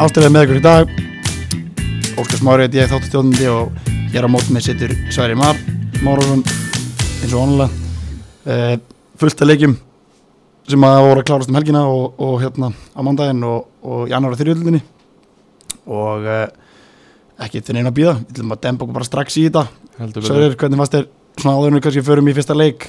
ástæðið með ykkur í dag. Óskar Smári heit ég þáttustjóðandi og ég er á mót með sittur Sværi Mar Márússon eins og onulega uh, fullt af leikjum sem að voru að klárast um helgina og, og hérna á mándaginn og, og í annar og þrjöldinni og uh, ekki til neina að býða við ætlum að dempa okkur bara strax í þetta. Sværir, hvernig fannst þér svona áður en við kannski förum í fyrsta leik?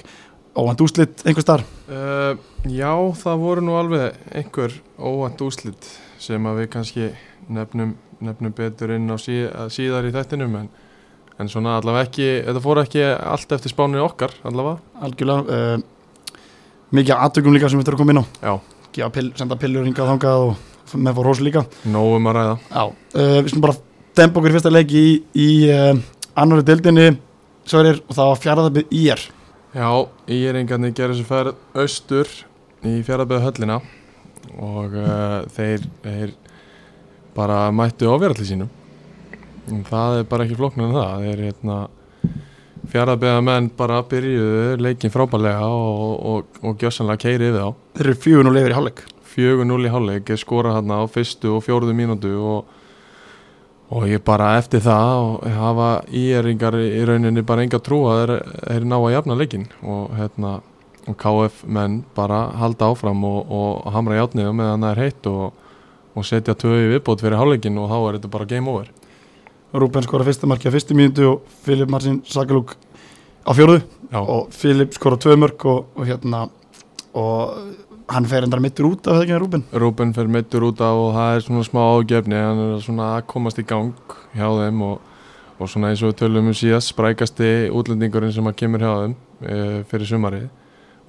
Óvænt úslit einhver starf Uh, já, það voru nú alveg einhver óvænt úslit sem að við kannski nefnum, nefnum betur inn á sí, að síðar í þættinum en, en svona allavega ekki, þetta fór ekki allt eftir spáninu okkar allavega. algjörlega uh, mikið aðtökum líka sem við þurfum að koma inn á. Já, pill, senda pillur hingað þangað og með fór hós líka. Nógum að ræða. Já, uh, við skulum bara dempa okkur í fyrsta leik í, í uh, annari deildinni Sverrir og það var fjaraðabið IR Já, íringarnir gerir þessu ferð austur í fjaraðböðu höllina og uh, þeir, þeir bara mættu ofjaralli sínum. En Það er bara ekki flóknar en það. Þeir hérna, fjaraðböða menn bara byrjuðu leikin frábælega og, og, og gjössanlega keiri yfir þá. Þeir eru fjögun og lefur í hálfleik 4-0 í hálfleik, er skorað hérna á fyrstu og fjóruðu mínútu og, og ég bara eftir það og hafa íeringar í rauninni bara enga trú að þeir, þeir ná að jafna leikin og hérna og KF menn bara halda áfram og, og hamra játnið meðan það er heitt og, og setja tvöi viðbót fyrir hálfleikin og þá er þetta bara game over. Rúben skora fyrsta marki á fyrstu mínútu og Filip Marcin Sakalúk á fjóruðu Já, og Filip skora tvö mörg og, og hérna og hann fer endara mittur út af það ekki með Rúben? Rúben fer meittur út af og það er svona smá ágefni hann er svona að komast í gang hjá þeim og, og svona eins og við tölum um síðast sprækasti útlendingurinn sem að kemur hjá þeim e, fyrir sumarið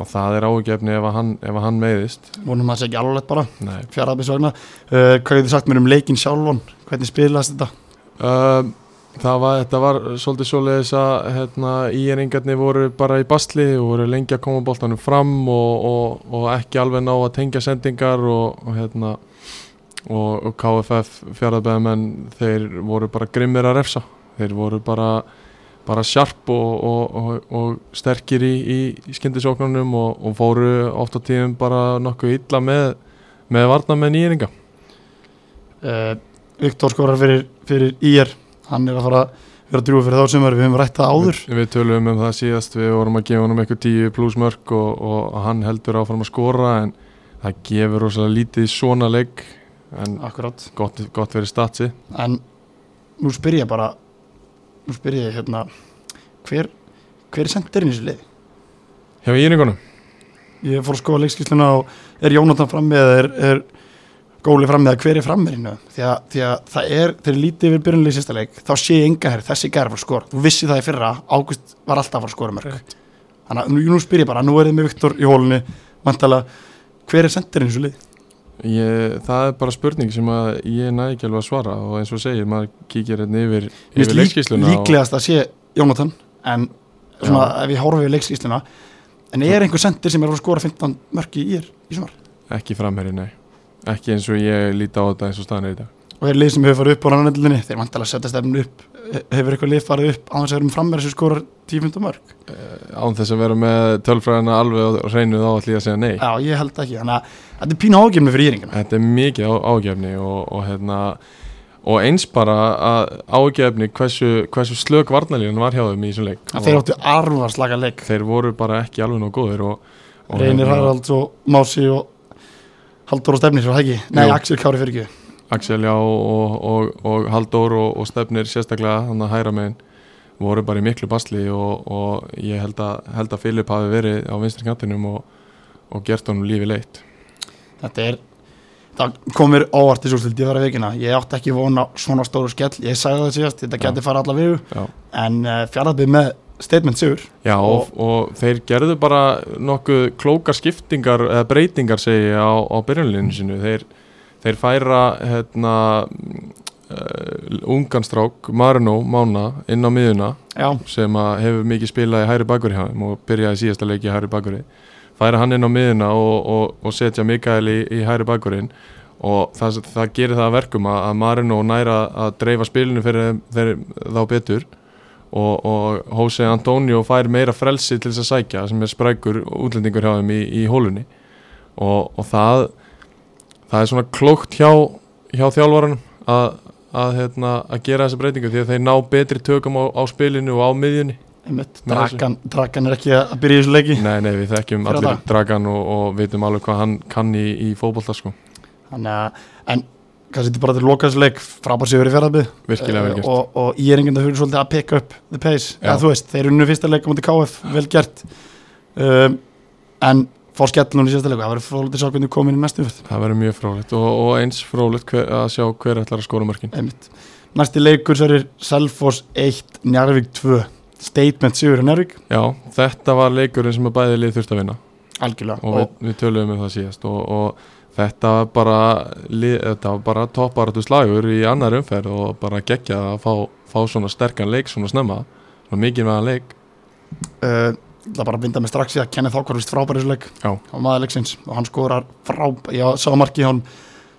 og það er ágefni ef hann, hann meiðist. Vonum að það sé ekki alveg bara. Nei. fjaraðabið svagna uh, hvað hefur þið sagt mér um leikin sjálfon hvernig spilast þetta? Uh, það var, þetta var svolítið svoleiðis að hérna, íeringarnir voru bara í bastli og voru lengi að koma boltanum fram og, og, og ekki alveg ná að tengja sendingar og, og hérna og KFF fjaraðbæðamenn þeir voru bara grimmir að refsa. Þeir voru bara bara sjarp og, og sterkir í, í, skyndisóknunum og fóru oft á tíðum bara nokkuð illa með, með varna með nýjeringa uh, Viktor skorar fyrir, fyrir IR hann er að fara að vera drúið fyrir þá sem við höfum rætt það áður. Við, við tölum um það síðast, við vorum að gefa honum eitthvað 10 pluss mörg og, og hann heldur áfram að skora en það gefur rosalega lítið svona leik. En akkurat. gott, gott verið statsi. En nú spyr ég bara nú spyr ég hérna hver, hver er sendirinn í þessu lið? Hjá íringunum, Ég fór að skoða leikskísluna og er Jónatan frammi eða er, er Góli frammi eða hver er frammeirinu því, að- því að það er, þegar lítið yfir byrjunlega í sérsta leik, þá sé ég enga hér þessi gæri fór skor, þú vissi það í fyrra Ágúst var alltaf að fara að skora mörg þannig að nú, nú spyr ég bara, nú er þið með Viktor í hólunni vantala, hver er sendirinn í þessu lið? Ég, það er bara spurning sem að ég næ ekki alveg að svara og eins og segir, maður kíkir hérna yfir, yfir leikskísluna líklegast að sé Jónatan en svona ef ég horfi við leikskísluna en er einhver sendir sem er að skora 15 mörg í ír í sumar? Og ekki framherri, nei. Ekki eins og ég líti á þetta eins og staðan er í dag. Og er lið sem hefur farið upp á rannendlinni þeir vantala að setja stefnum upp hefur eitthvað lið farið upp á þess að vera um frammeira sem skorar 10-15 mörg Eh, án þess að vera með tölfræðina alveg á hreinu þá ég að segja nei. Já, ég held ekki, þannig að þetta er pínu ágjörmi fyrir íringina Þetta er mikið ágefni og, og, hérna, og eins bara ágefni hversu, hversu slök varnalíðan var hjá þeim í þessum leik. Þeir áttu arfarslaga leik. Þeir voru bara ekki alveg nóg góðir og, og Reynir hérna, Haralds og Mási og Haldur og Stefnir, svo það ekki? Nei. Axel Kári fyrir ekki. Axel já og, og, og og, og Stefnir sérstaklega þannig að hæra megin voru bara í miklu basli og, og ég held að, held að Filip hafi verið á vinstri kantinum og, og gert honum lífi leitt. Þetta er, það komir óvart í sústildi að vera veikina Ég átti ekki vona svona stóru skell, ég sagði það síðast, þetta geti fara alla viðu Já, En uh, fjaraðbyrð með statement sigur. Já og, og þeir gerðu bara nokkuð klókar skiptingar eða breytingar segi á, á byrjunlinu sinu þeir, þeir færa hérna uh, unganstrák Marino Mána inn á miðuna Já, sem hefur mikið spilað í hæri þeim og byrjaði síðasta leiki í hæri bakuri færa hann inn á miðuna og, og, og setja Mikael í, í hæri bakurinn og það, það gerir það að verkum að, að Marino næra að dreifa spilinu fyrir, fyrir þá betur og, og Jose Antonio fær meira frelsi til þess að sækja sem er sprækur útlendingur hjá þeim í, í hólunni. Og, og það það er svona klókt hjá hjá þjálfaranum að, að, hérna, að gera þessa breytingu því að þeir ná betri tökum á, á spilinu og á miðjunni. Dragan, dragan er ekki að byrja í þessu leiki. Nei, nei, við þekkjum Fyrir allir dragan og, og vitum alveg hvað hann kann í, í fótbolta sko. þannig að, en kannski þetta bara til loka þessu leik, frábær sigur í vel gert. og, og ég er einhvern veginn svolítið að pick up the pace, eða þú veist, þeir unnu fyrsta leik á mútið KF, vel gert. Um, en fór skellunum í sérsta leik, það verður fróðilegt að sjá hvernig komin í næstu fyrst, Það verður mjög frólægt og, og eins hver, að sjá hver ætlar að skora mörkin. Einmitt. Næsti leikur svo er Selfoss 1 Njarvík 2, statement sigur í Njarvík, Já, þetta var leikurinn sem að bæði lið þurft að vinna. Algjörlega. Og við, við töluðum um það síðast og, og þetta var bara, bara topparatu slagur í annar umferð og bara geggja að fá, fá svona sterkan leik svona snemma, svona mikið meðan leik. Uh, það bara að binda mig strax í að Kenneth Ákvar vist frábær í þessu leik Já. á maður leiksins og hann skorar frábær ég sá marki hann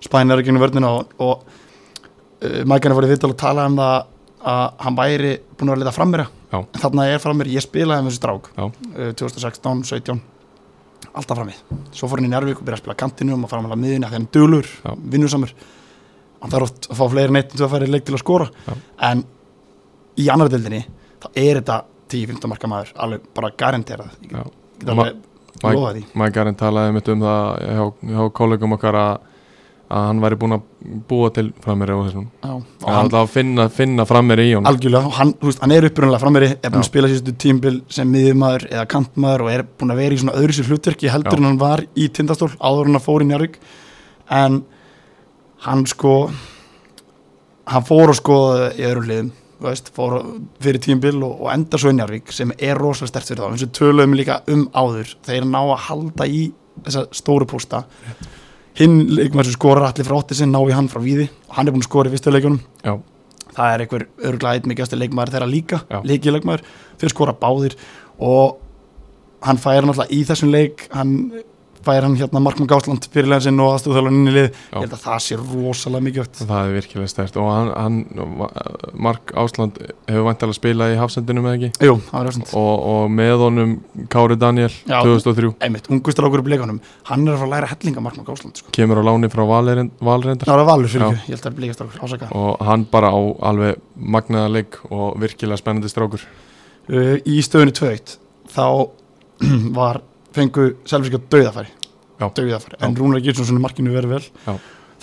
spænir ekki inn í vörnina og, og uh, Mækana fór í viðtal og tala um það að hann væri búin að vera lita frammir Já. en þarna er frammir, ég spilaði með þessu Já. uh, 2016, 17 alltaf frammið, svo fór hann í Njárvík og byrja að spila kantinum og fara með miðina þegar hann er dulur, Já. vinnusamur hann þarf oft að fá fleiri neitt til að fara í leik til að skora Já. en í annar deildinni þá er þetta 10-15 marka maður alveg bara garanterað. Ég get, get Og alveg lofa því. Mækarinn talaði mitt um það hjá, hjá kollegum okkar að, að hann væri búin að búa til frammeri og þessum Já, og að hann, alltaf finna, finna frammeri í honum. Algjörlega, og hann, veist, hann er upprunnilega frammeiri, er búin Já. að spila síðustu tímbil sem miðjumæður eða kantmaður og er búin að vera í svona öðru sér hlutverki heldur Já. en hann var í tindastól áður en hann fór í Njarvík en hann sko hann fór að skoða í öðrum liðum veist, fór fyrir tímbil og, og enda svo í Njarvík sem er rosalega stert fyrir þá. Eins og töluðum líka um áður þeir ná að halda í þessa stóru pósta hinn leikmaður sem skorar allir frá ótti sinn ná í hann frá víði. Og hann er búin að skora í fyrstu leikunum Já, það er einhver örglega eitt mikilvægasti leikmaður þeirra líka, leikileikmaður þeir skora báðir og hann fær náttúrulega í þessum leik. Hann fær hann hérna Markmann Gásland fyrirlega sinn og aðstúðþjóðlan inn í lið. Ég held að það sé rosalega mikilvægt. Það er virkilega stert og hann, hann Mark Ásland hefur vantilega spilað í hafsendinu með ekki? Jú, það er össend og, og með honum Kári Daniel Já. 2003 einmitt, ungustur ákur upp leikunum hann er að fara að læra hellinga Markmann Gásland sko. kemur á láni frá Valrendar það er valur fyrir Já. ekki, ég held að það er blíkast ákur ásaka. Og hann bara á alveg magnaða leik og virkilega spennandi strákur. Uh, í stöðunni 2-1 þá var fengu selvfíska döðafæri Já. döðafæri, Já. en Rúnar Gilsson markinu verið vel. Já.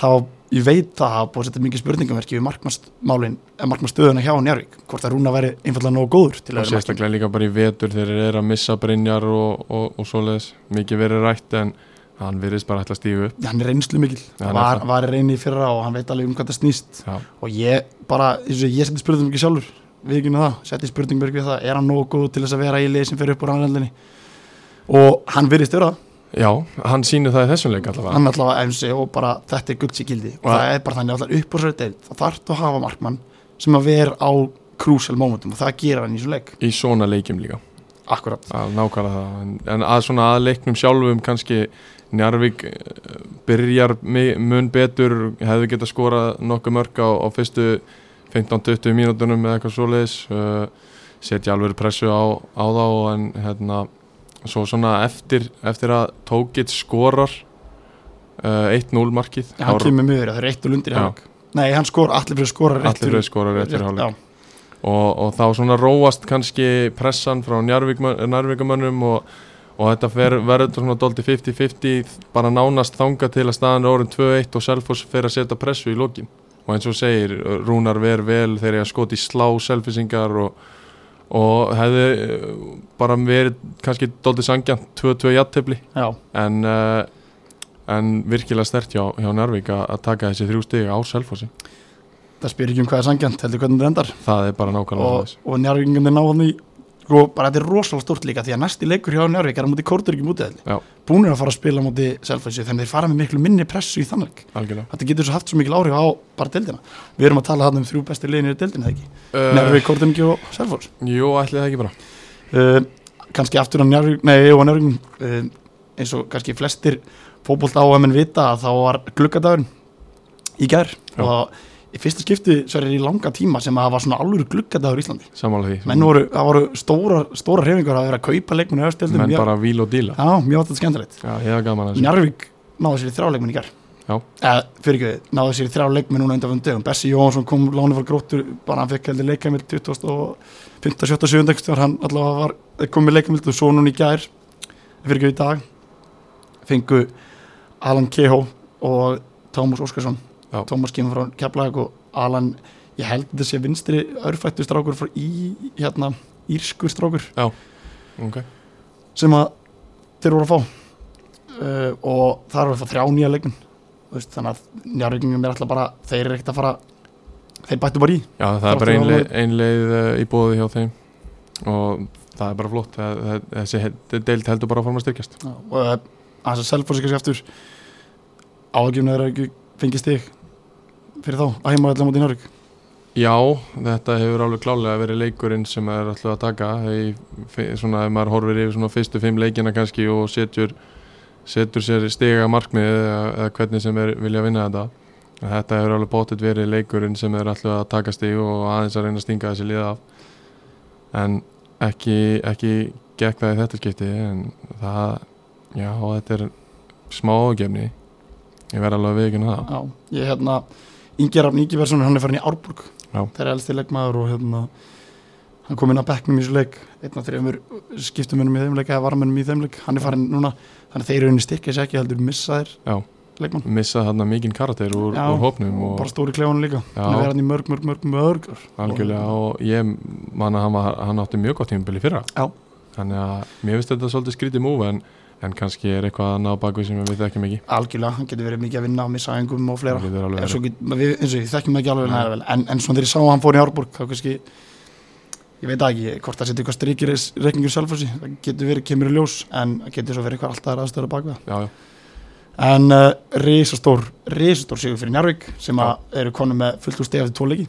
þá ég veit það að búið að setja mikið spurningamerki við markmannsmálin, markmannstöðuna hjá Njarvík hvort að Rúnar væri einfallega nógu góður til að vera markmann sérstaklega líka bara í vetur þegar þeir eru að missa Brynjar og, og, og svoleiðis. Mikið verið rætt en hann virðist bara ætla að stígu upp. Hann er reynslu mikil, Já, hann var, var reyni í fyrra og hann veit alveg um hvað það snýst. Já. og ég bara, og ég seti spurningum ekki sjálfur við ekki það, seti spurningum við það er hann nógu góð og hann virðist vera það. Já, hann sýnir það í þessum leik allavega. Hann allavega MC og bara þetta er gulds í gildi og Og- það er bara þannig allar upp úr sér deild þá þarf þú að hafa markmann sem að vera á crucial momentum og það gerir hann í svo leik. Í svona leikjum líka. Akkurat, að nákvæmlega það. En, en að svona að leiknum sjálfum kannski Njarvík eh, byrjar mun betur hefði geta skorað nokkuð mörg á, á fyrstu 15-20 mínútonum eða eitthvað svoleiðis uh, setja alveg pressu á, á þá en hérna svo svona eftir, eftir að Tókitt skorar uh, 1-0 markið hann þá- kemur mjög það er eitt og lundir í Já. hálfleik. Nei, hann skor, allir fyrir skora rétt allir fyrir skorar fyrir hálfleik. og, og þá svona róast kannski pressan frá njárvíkamönnum og, og þetta fer, verður svona doldi 50-50 bara nánast þanga til að staðan orðin 2-1 og Selfoss fer að setja pressu í lokin. Og eins og segir, Rúnar ver vel þegar ég skoti slá selfisingar og, og hefði eh, bara verið kannski doldi sangjant 2-2 jattefli já, en, uh, en virkilega stert hjá, hjá Njárvík að að taka þessi þrjú stig á Selfossi. Það spyr ekki um hvað er sangjant heldur hvernig það endar. Það er bara nákvæmlega og, og njárvíkingarnir ná hann í sko, bara þetta er rosalega stort líka því að næsti leikur hjá Njárvík er á móti kórtur ekki mútið Já. búnir að fara að spila á móti Selfossi þannig þeir fara með miklu minni pressu í þannig algjörlega. Þetta getur svo haft svo mikil áhrif á bara deildina. Við erum að tala hann um þrjú bestu liðinir í deildina eða ekki? Uh, Njárvík, Kortengi og Selfoss. Jú, ætli það ekki bara uh, kannski aftur á Njárvík nei, og Njárvík uh, eins og kannski flestir fótbolt á að menn vita að þá var gluggadagurinn í gær. Já. og í fyrsta skipti svo er í langa tíma sem að það var svona alvöru gluggadagur í Íslandi. Samála því. Menn voru, það voru stóra, stóra hrefingar að vera að kaupa leikmennu Menn bara víl og díla. Já, mjög átt þetta skemmtilegt. Já, ég hef gaman að þessu. Njarvík náði sér í þráleikmenn í gær. Já. eða fyrir ekki, náðu sér í þrjá leikmi núna undan dögum, Bessi Jóhansson kom láni fyrir gróttur, bara hann fekk heldur leikamild 20 og 15, 17, 17 þegar hann allavega var, kom með leikamild og svo núna í gær, fyrir ekki í dag. Fengu Alan Kehoe og Tómas Óskarsson. Tómas kemur frá Keflag og Alan, ég held sé vinstri örfættu strákur frá í hérna, írskur strákur. Ok, sem að þeir voru að fá. Uh, og það er að fá þrjá nýja veist, þannig að njárvíkingum er alltaf bara þeir eru ekkert að fara þeir bættu bara í. Já það er bara ein alveg- leið, ein leið uh, í bóði hjá þeim. Og það er bara flott það, það, þessi deild heldur bara að forma styrkjast. Já, og uh, að þess að selfossi kannski aftur. Áhugjum þeir ekki fengið stig fyrir þá að heima allar mútið í njárvík Já, þetta hefur alveg klálega verið leikurinn sem er alltaf að taka. Fi- svona ef maður horfir yfir svona fyrstu fimm leikina kannski og setur, setur sér stiga markmið eða, eða hvernig sem er vilja vinna þetta þetta hefur alveg bótið verið leikurinn sem er alltaf að taka stig og aðeins að reyna að stinga þessi liða af. En ekki, ekki gekk það í þetta skipti en það, já, þetta er smá ágefni ég verð alveg að viðkynna það. Já, ég hérna Ingi Rafn Ingiversson, hann er farin í Árborg. Já. þeir er elsti leikmaður og hérna hann kom inn á bekknum í þessu leik. Einn af þreymur skiptumönum í þeim leik eða varmönum í þeim leik, hann er farin núna þannig að þeir eru henni styrkja sér ekki heldur missa þér Já. Leikmann. Missa þarna mikinn karakter úr, Já, úr hópnum og og bara stóri klefunum líka. Hann er hann í mörg, mörg, mörg, mörg. Algjörlega og ég man að hann, var, hann átti mjög gott tímabili fyrra. Já. Þannig að mér finnst þetta svolítið skrítið múf en, en kannski er eitthvað annað á bakvið sem við þekkjum ekki. Algjörlega, hann getur verið mikið að vinna á missæðingum og fleira. Við, eins og ég þekkjum ekki alveg vel. En, en svona þegar ég sá að hann fór í Árborg þá kannski ég veit ekki hvort það setja eitthvað strikir reikningur sjálfhversi það getur verið kemur í ljós en getur svo verið eitthvað alltaf aðstöður bak við það. Já, já, en uh, risastór, risastór sigur fyrir Njarvík sem eru konu með fullt úr steg eftir tvo leiki.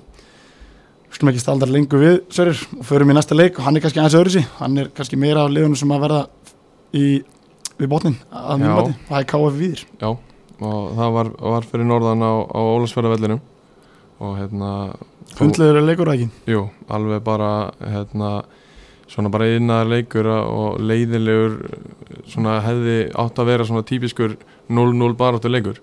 Við skulum ekki staldar lengur við Sörir og förum í næsta leik og hann er kannski aðeins öðru sí hann er kannski meira af liðunum sem að verða í, við botnin að mjög botni, það er KF Víðir. Já og það var, var fyrir norðan á, á Ólandsfjörðavellinum og hérna hundlegur er leikur ekki? Jú, alveg bara hérna, svona bara einnaðar leikur og leiðilegur svona hefði átt að vera svona típiskur 0-0 baráttu leikur.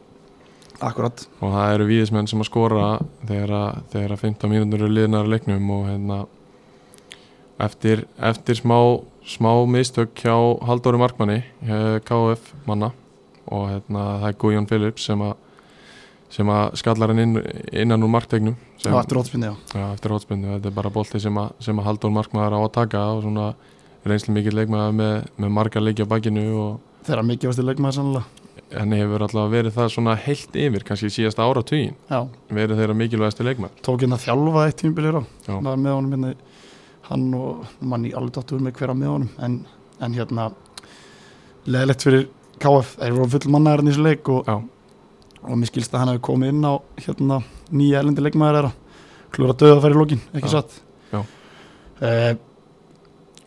Akkurat, og það eru víðismenn sem að skora þegar að, þegar að 15 mínútur eru liðnar að leiknum og hérna eftir, eftir smá, smá mistök hjá Halldóri Markmanni hjá KF manna og hérna það er Guðjón Phillips sem að sem að skallar hann inn, innan úr marktegnum og eftir hótspunni, þetta er bara bolti sem að, sem að Halldór Markmaður á að taka og svona reynslu mikill leikmaður með, með marga leiki á bakinu þeirra mikið vastu leikmaður sannlega henni hefur alltaf verið það svona heilt yfir, kannski síðasta ára já, verið þeirra mikilvægasti leikmaður. Tók hérna þjálfa eitt tímabilið á honum hérna hann og mann í alveg dottur með hver á með honum. En, en hérna leðilegt fyrir KF þeir voru full mannaðar í þessu leik og, Já. Og mér skilst að hann hefði komið inn á hérna nýja elendi leikmaður þeirra. Klúra döða fyrir lókin, ekki satt? Já. Eh,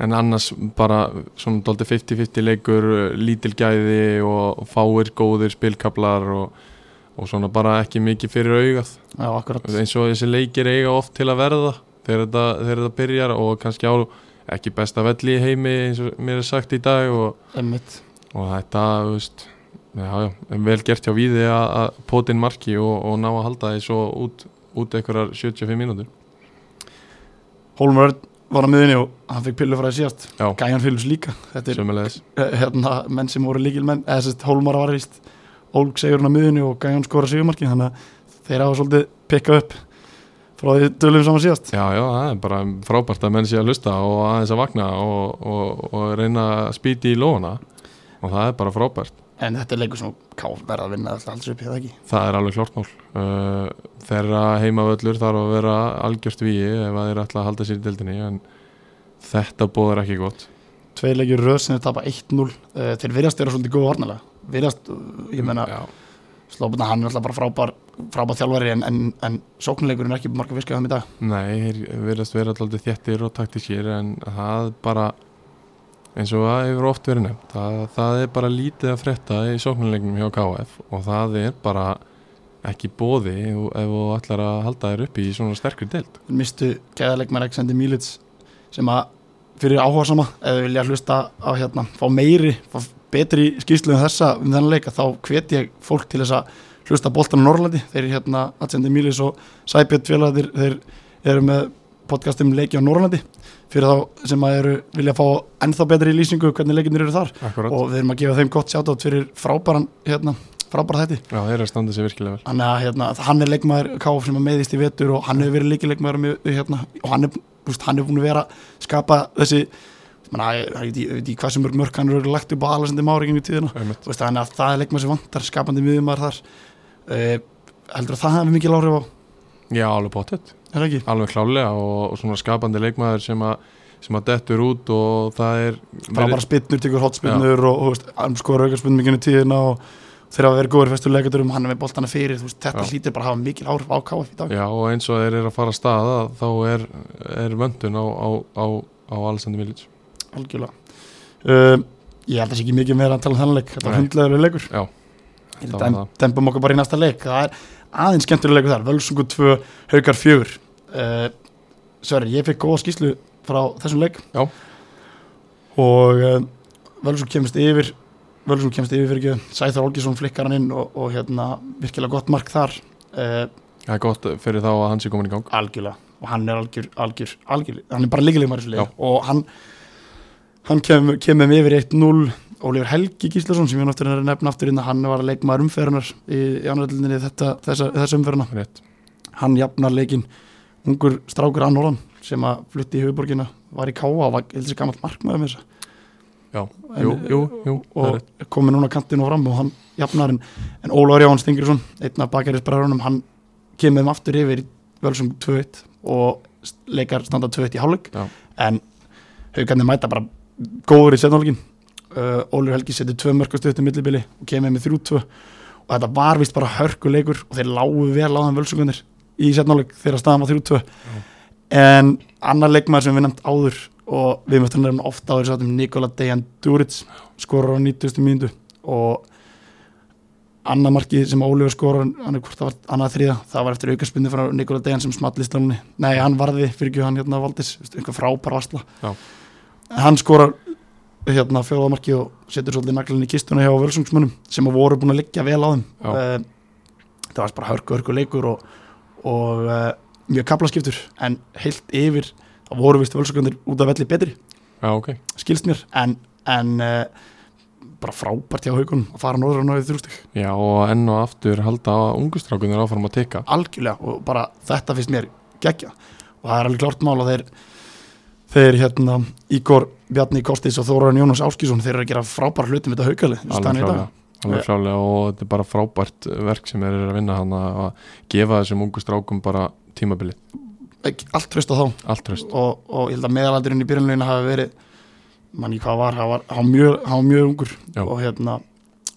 en annars bara svona doldi 50-50 leikur lítil gæði og fáir góðir spilkablar og, og svona bara ekki mikið fyrir augað. Já, akkurat. Eins og þessi leikir eiga oft til að verða þegar þetta, þegar þetta byrjar og kannski á ekki besta velli í heimi eins og mér er sagt í dag og, og þetta, þú veist já, já, vel gert hjá víði að, að potin marki og, og ná að halda því svo út, út einhverjar 75 mínútur. Hólmur Örn var á miðunni og hann fekk pillu frá því síðast. Gæjan Phillips líka. Þetta er eh, hérna, menn sem voru líkil menn eða sérst Hólmar var víst Ólg segurinn á miðunni og Gæjan skora sigumarki þannig að þeir hafa svolítið pikkað upp frá því dölum saman síðast. Já, já, það er bara frábært að menn sé að lusta og aðeins að vakna og, og, og reyna að spýti í lóna og það er bara frábært en þetta er leikur sem káf verða að vinna alltaf alls upp eða ekki? Það er alveg klart mál. Uh, Þeirra heimavöllur þarf að vera algjört víi ef að þeir ætla að halda sér í deildinni en þetta bóður ekki gott. Tvei leikir röð sem þeir tapa 1-0 uh, þeir virðast vera svolítið góð varnalega virðast, uh, ég meina Já, Slóbuna hann er alltaf bara frábær frábær þjálfari en, en, en sóknuleikurinn er ekki marga fiskað þeim í dag. Nei, þeir virðast vera alltaf þéttir og taktískir en það bara eins og það hefur oft verið nefnt það, það er bara lítið að frétta í sóknulegnum hjá KF og það er bara ekki bóði ef þú ætlar að halda þér upp í svona sterkri deild. Mistu gæðalegmar Alexander Milits sem að fyrir áhuga sama eða vilja hlusta á hérna fá meiri, fá betri skýrslu um þessa um þennan leika þá hvet ég fólk til þess að hlusta boltan á Norrlandi þeir eru hérna Atsendi Mílis og Sæbjörn félagarnir þeir eru með podcast um leiki á Norrlandi fyrir þá sem að eru vilja fá ennþá betri lýsingu hvernig leikinnir eru þar. Akkurat. Og við erum að gefa þeim gott sjátt fyrir frábæran hérna, frábæra þetta Já, þeir eru að standa sér virkilega vel. Þannig að hérna, hann er leikmaður KF sem að meðist í vetur og hann hefur verið líkileikmaður hérna, og hann er, úst, hann er búin að vera skapa þessi ég, veit ekki hvað sem mörg mörg hann eru lagt upp á Alessandi Mári í tíðina. Einmitt. Þú veist, þannig að það er leikmaður sem vantar skapandi miðjumar þar. Uh, heldur að það hefur mikið láhrif á Já, alveg bóttið? Alveg klálega og, og svona skapandi leikmaður sem að sem að dettur út og það er frábæra spinnur, tekur hotspinnur og, skora aukarspinnur mikið í tíðina og þeir hafa verið góður festur leikaturum hann er með boltana fyrir, veist, þetta Já. hlýtir bara að hafa mikil áhrif á KF í dag. Já, og eins og þeir eru að fara að staða þá er, er vöndun á, á, á, á Alessandri Milic algjörlega. Uh, ég held að það sé ekki mikið meira að tala um þannig leik þetta var Nei. hundlegur leikur. Já, Dempum okkur bara í næsta leik. Það er aðeins skemmtilega leikur þar. Völsungur 2, Haukar 4 uh, Sverri, ég fekk góða skýslu frá þessum leik. Já. og uh, Völsungur kemist yfir Völsungur kemst yfir fyrir ekki. Sæþór Olgjesson flikkar hann inn og, og hérna virkilega gott mark þar. Uh, Það er gott fyrir þá að hans er komin í gang. Algjörlega. Og hann er algjör, algjör, algjör hann er bara líkilegum að þessu Já. leik og hann hann kem, kemur með yfir 1-0 Ólífur Helgi Gíslason sem ég náttúr er að nefna aftur inn að hann var að leikmaður umferðunar í, í þessa, þessa umferðuna hann jafnar leikin ungur strákur að Norðan sem að flutti í höfuborgina var í Káa og var sér gammalt markmaður með þessa. Já, En- jú, jú, jú og komið núna kantinn og fram og hann jafnar en, en Ólafur Jáhann Stingursson einn af bakarisbræðurunum, hann kemur þeim aftur yfir völsum 2-1 og leikar standa 2-1 í Já. en haugarnir mæta bara góður í setnálgin uh, Ólafur Helgi setur tvö mörgast eftir millibili og kemur með 3-2 og þetta var vist bara hörku leikur og þeir lágu vel á þeim völsungunir í setnáleik þegar staðan var 3-2 en annar leikmaður sem við nefnt áður og við möttum nefna ofta áður sáttum Nikola Dejan Duric skorur á 90. mínútu. Og annar markið sem Ólífur skorur hann er hvort það var annað þriða það var eftir aukarspunni frá Nikola Dejan sem small í stálunni nei, hann varði fyrir ekki hann hérna Valdis einhver frábær vasla Já. hann skorar hérna fjóðamarkið og setur svolítið naglinn í kistuna hjá völsungsmunum sem að voru búin að liggja vel á þeim. Eh, það var bara hörku, hörku leikur og, og uh, mjög kaplaskiptur en heilt yfir það voru vist völsungundir út af velli betri. Já, ok. Skilst mér en, en uh, bara frábært hjá haugunum að fara norður og náðu þrjústig Já, og enn og aftur halda ungustrákunir áfram að teka algjörlega og bara þetta finnst mér geggja og það er alveg klárt mál að þeir þeir hérna Ígor Bjarni Kostis og Þóraðin Jónas Áskísson þeir eru að gera frábæra hluti með þetta haugali Alveg klálega Alveg klálega og þetta er bara frábært verk sem þeir eru að vinna hann að gefa þessum ungu strákum bara tímabili allt tröst á þá. Og, og ég held að meðalaldurinn í byrjunleginu hafi verið mann í hvað var, hann var, hann var, mjög, mjög ungur. Já. og hérna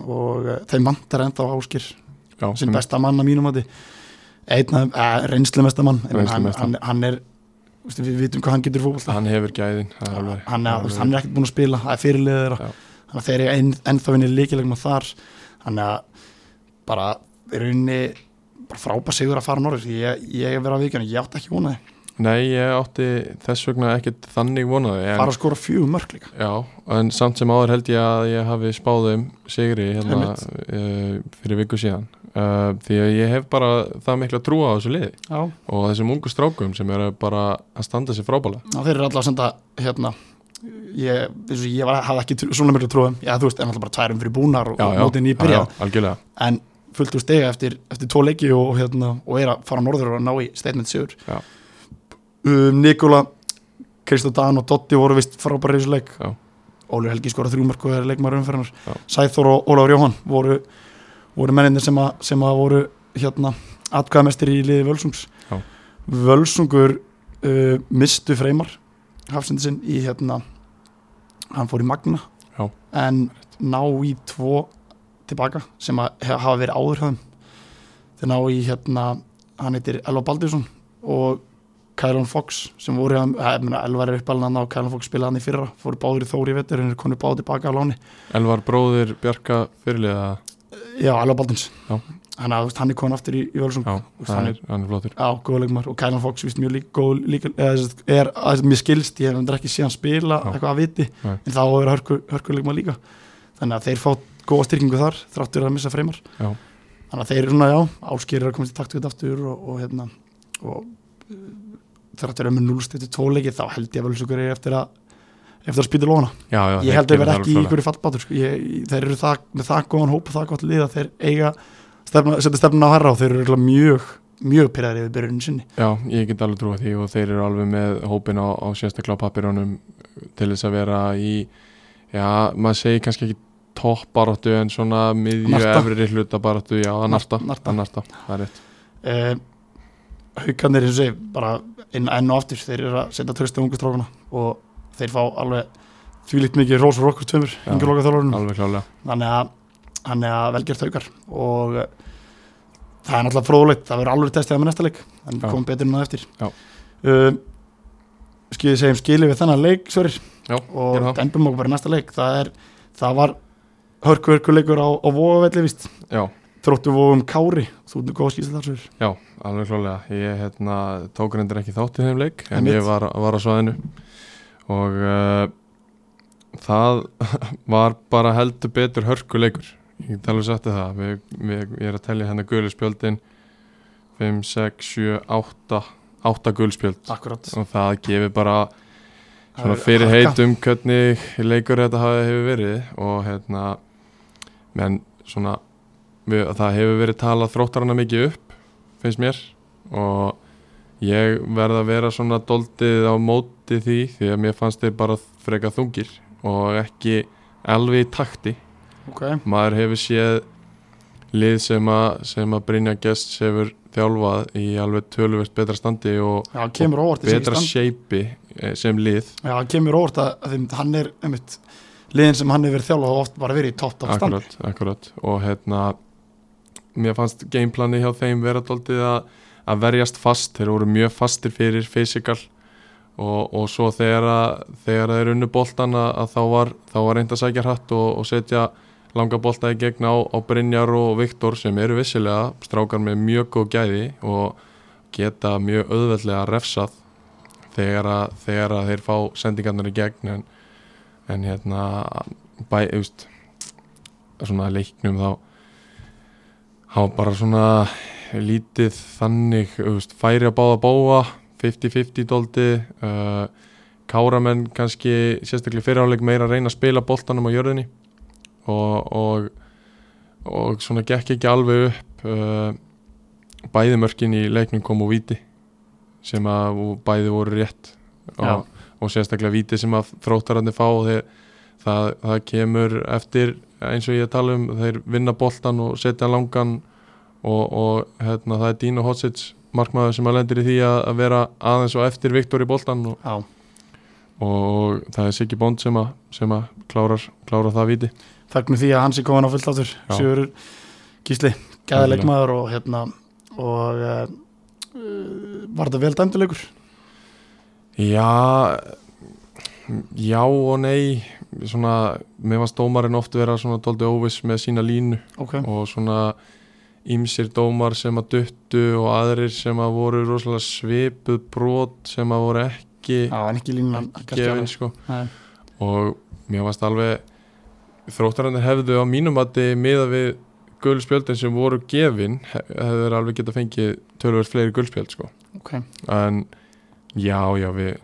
og uh, þeim vantar ennþá áskir Já, sinn besta mann að mínum að einn af, uh, reynslumesta mann. Hann, hann, hann er við vitum hvað hann getur fókbalta Hann hefur gæðin er alveg- hann, er- hann er ekkert búin að spila, það er Já. þannig að þeir eru enn, ennþá vinni líkilegum þar. Þannig að bara rauninni bara frábæð sigur að fara norður. Ég, ég er verið að vikina, ég átti ekki vonaði Nei, ég átti þess vegna ekkert þannig vonaði en, fara að skora fjögur mörg líka. Já, en samt sem áður held ég að ég hafi spáð um sigri hérna uh, fyrir viku síðan uh, því að ég hef bara það mikla trúa á þessu liði. Já, og þessum ungu strákum sem eru bara að standa sér frábæla Já, þeir eru alltaf að senda hérna ég, ég var, hafði ekki svona miklu trúum já þú veist, en alltaf bara tværum fyrir búnar og, og mótin í byrja, já, en fullt úr stega eftir, eftir tvo leiki og, og, hérna, og er að fara norður og ná í statement sigur. Um, Nikola Kristó Dan og Dotti voru vist frábæri í þessu leik. Óli Helgi skora þrjúmark og er leikmaður umferðinar Já. Sæþór og Ólafur Jóhann voru, voru menninir sem, að, sem að voru hérna atkvæðamestir í liði Völsungs Já. Völsungur uh, mistu freymar hafsindi sinn í hérna hann fór í Magna Já. en ná í tvo tilbaka sem að hafa verið áður höfum þeir ná í hérna hann heitir Elva Baldursson og Kælon Fox sem voru hann, Elvar er uppalinn og Kælon Fox spilaði hann í fyrra fóru báður í Þóri vettur en er konið báður tilbaka á láni Elvar bróðir Bjarka fyrirliða já, Baldursson Já. hann, að, hann er konið aftur í, Völsung hann er, flottur Já, góða leikmar og Kælan Fox vist mjög líka góð líka, er, að, mér skilst, ég hef ekki síðan spila Já. eitthvað að viti, Nei. en þá er hörku, hörku leikmar líka þannig að þeir fá góða styrkingu þar þráttur að missa freymar Já. þannig að þeir eru svona, já, áskýrir að komast í takt við þetta aftur og, og hérna og þegar þetta er með núlstættu tóleiki þá held ég að völsugur er eftir að eftir að spýta lóna. já, já, Ég held að verða gera ekki í það ykkur fallbátur sko. Þeir eru það, með það góðan hóp og það gott lið að þeir eiga stefna, setja stefna á herra og þeir eru mjög mjög pyrraðir yfir byrjunin sinni Já, ég get alveg trúið því og þeir eru alveg með hópin á, á sérstaklega á pappirónum til þess að vera í já, maður segir kannski ekki toppbaráttu en svona miðju efri hluta baráttu, já, að narta, Narta. að narta, það er rétt uh, haugarnir eins og segi bara inn enn og aftur þeir eru að setja tröstu ungu strákuna og þeir fá alveg þvílíkt mikið rós og okkur tveimur þannig að hann er að velgjört haukar. Og uh, það er náttúrulega fróðleitt það verður alveg testið að með næsta leik en komum betur en það eftir. Uh, skilðið segjum skilið við þennan leik Sverir já, og dembum okkur bara næsta leik. Það, er, það var hörku hörku leikur á, á vogavelli vist já, þróttu vogum Kári þú nú góð skýrslega þar Sverir já, alveg klálega ég hérna, tók reyndir ekki þátt í þeim leik en Einmitt. ég var, var á svaðinu og uh, það var bara heldur betur hörkuleikur. Ég alveg sagt þér það. Við, við, ég er að telja hérna gulu spjöldin. 5, 6, 7, 8 8 gulspjöld akkurat. Og það gefur bara svona fyrir heitum hvernig leikur þetta hefur verið. Og hérna menn svona við, það hefur verið talað þróttarana mikið upp finnst mér. Og ég verð að vera svona doldið á móti því því að mér fannst þeir bara freka þungir og ekki alveg í takti. Ok, maður hefur séð lið sem að, sem að Brynja Gest hefur þjálfað í alveg töluvert betra standi og já, þessi betra shapei eh, sem lið. Já, kemur óvart að, hann er einmitt, liðin sem hann hefur þjálfað hafa oft bara verið í topp af standi. Akkurat, akkurat. Og hérna mér fannst gameplani hjá þeim vera doldið að, að verjast fast. Þeir voru mjög fastir fyrir physical og, og svo þegar að, þegar þeir unnu boltan að, að þá var, var reynd að sækja hratt og, og setja langa bolta í gegn á, á Brynjar og Viktor sem eru vissilega strákar með mjög góð gæði og geta mjög auðveldlega refsað þegar að, þegar að þeir fá sendingarnar í gegn. En, en hérna bæ, eust, svona leiknum þá hafa bara svona lítið þannig eust, færi að báða báa 50-50 doldi uh, káramenn kannski sérstaklega fyriráleik meira að reyna að spila boltanum á jörðinni og, og, og svona gekk ekki alveg upp uh, bæði mörkin í leiknum kom úr víti sem að og bæði voru rétt og, og sérstaklega víti sem að þróttararnir fá og þeir, það, það kemur eftir eins og ég tala um þeir vinna boltan og setja langan og, og hérna, það er Dino Hotsits markmaður sem að lendir í því að, vera aðeins og eftir Viktor í boltan og, og það er Siggi Bond sem að, sem að klárar, klárar það víti. Fagnum því að hans er komin á fullt áttur. Sigur Gísli, leikmaður og hérna og uh, var þetta vel dæmduleikur? Já Já og nei. Svona, mér varst dómarinn oft vera svona tóldi óviss með sína línu Ok, og svona ímsir dómar sem að duttu og aðrir sem að voru rosalega svipuð brot sem að voru ekki en ekki línan gefin sko. Og mér varst alveg þróttarandi hefðu á mínum mati miða við gulspjöldin sem voru gefin he- hefðu þeir alveg geta fengið tölvöld fleiri gulspjöld sko. Ok, en já, já, við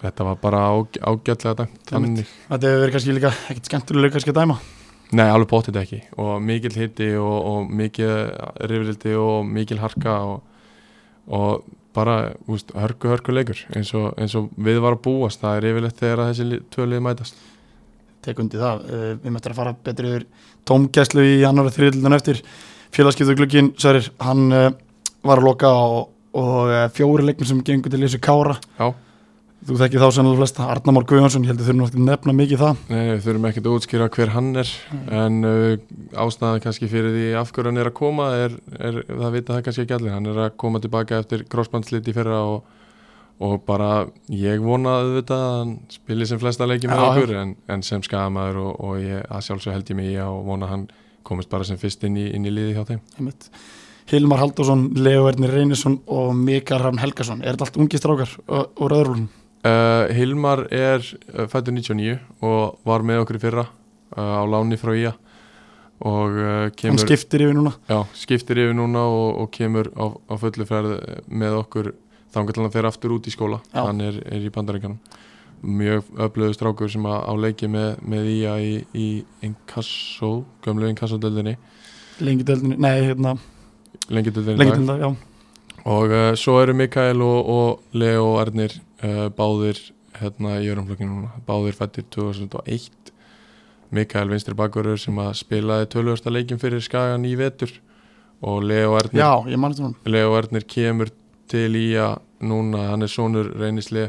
þetta var bara ág, ágætlega dæmt þetta hefur verið kannski líka ekkert skemmtilega kannski að dæma nei, alveg bóttið ekki. Og mikil hitti og, og mikil rifrildi og mikil harka og, og bara úst, hörku, hörku leikur. Eins og, eins og við var að búast það er yfirleitt þegar þessi li- tvö lið mætast. Tek undir það, uh, við möttum að fara betur yfir tómgæslu í janúari þriðildun eftir. Félagskiptu glukkin Sverir, hann uh, var að loka og, og uh, fjóri leiknum sem gengur til þessu kára. Já. Þú þekkir þá sannlega flesta, Arnar Már Guðjónsson ég held að þurfum náttúrulega að nefna mikið það. Nei, við þurfum ekkert að útskýra hver hann er en uh, ástæðan kannski fyrir því af hverju hann er að koma er, er það vita það kannski ekki allir, hann er að koma tilbaka eftir crossbandslit í fyrra og, og bara ég vona auðvitað að hann spili sem flesta leiki með okkur en, en sem skamaður og, og ég, að sjálfsög held ég mig í og vona að hann komist bara sem fyrst inn í, inn í liði hjá þeim. Einmitt. Hilmar Halldórsson, Leo Ernir Reynisson og Mikael Ravn Helgason. Er þetta allt ungi strákar og, og röðrúlun uh, Hilmar er uh, fættur 99 og var með okkur í fyrra uh, á láni frá IA og hann kemur skiptir yfir núna. Já, skiptir yfir núna og, og kemur á, á fullu ferð með okkur þangar til hann fer aftur út í skóla. Já. hann er, er í bandaríkanum mjög öflöðu strákur sem á leiki með, með IA í, í Inkasso, gömlu Inkasso-döldinni lengi deildinni, nei hérna lengi döldinni lengi já. Og svo eru Mikael og, og Leo Ernir uh, báðir hérna í örumflokkinu núna. Báðir fættir 2001 Mikael vinstri bakverður sem að spilaði tölvösta leikin fyrir Skagan í vetur. Og Leo Ernir, já, Leo Ernir kemur til í að núna. Hann er sonur reynisli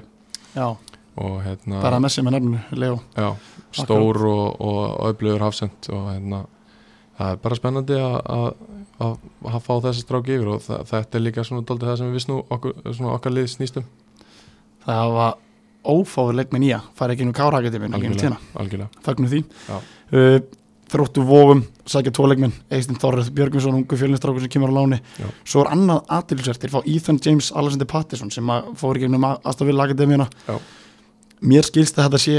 já, og hérna bara að messi með nefninu, Leo. Já, stór og, og öflugur hafsend og hérna það er bara spennandi að, fá þessa stráki yfir. Og það, þetta er líka svona daldið það sem við vissnum okkur, okkar lið snýstum það hafa ófáður leikminn í að fara ekki ekki um tína, algjörlega fagnum því. Uh, þróttu vógum sækja tvo leikminn, Eistinn Þorrið Björgvinsson ungu fjölinstrákur sem kemur á láni. Já. svo er annað aðtilsvert, þeir fá Ethan James Alexander Patterson sem að fór í gegnum Astafil Akademíuna. Mér skilst að þetta sé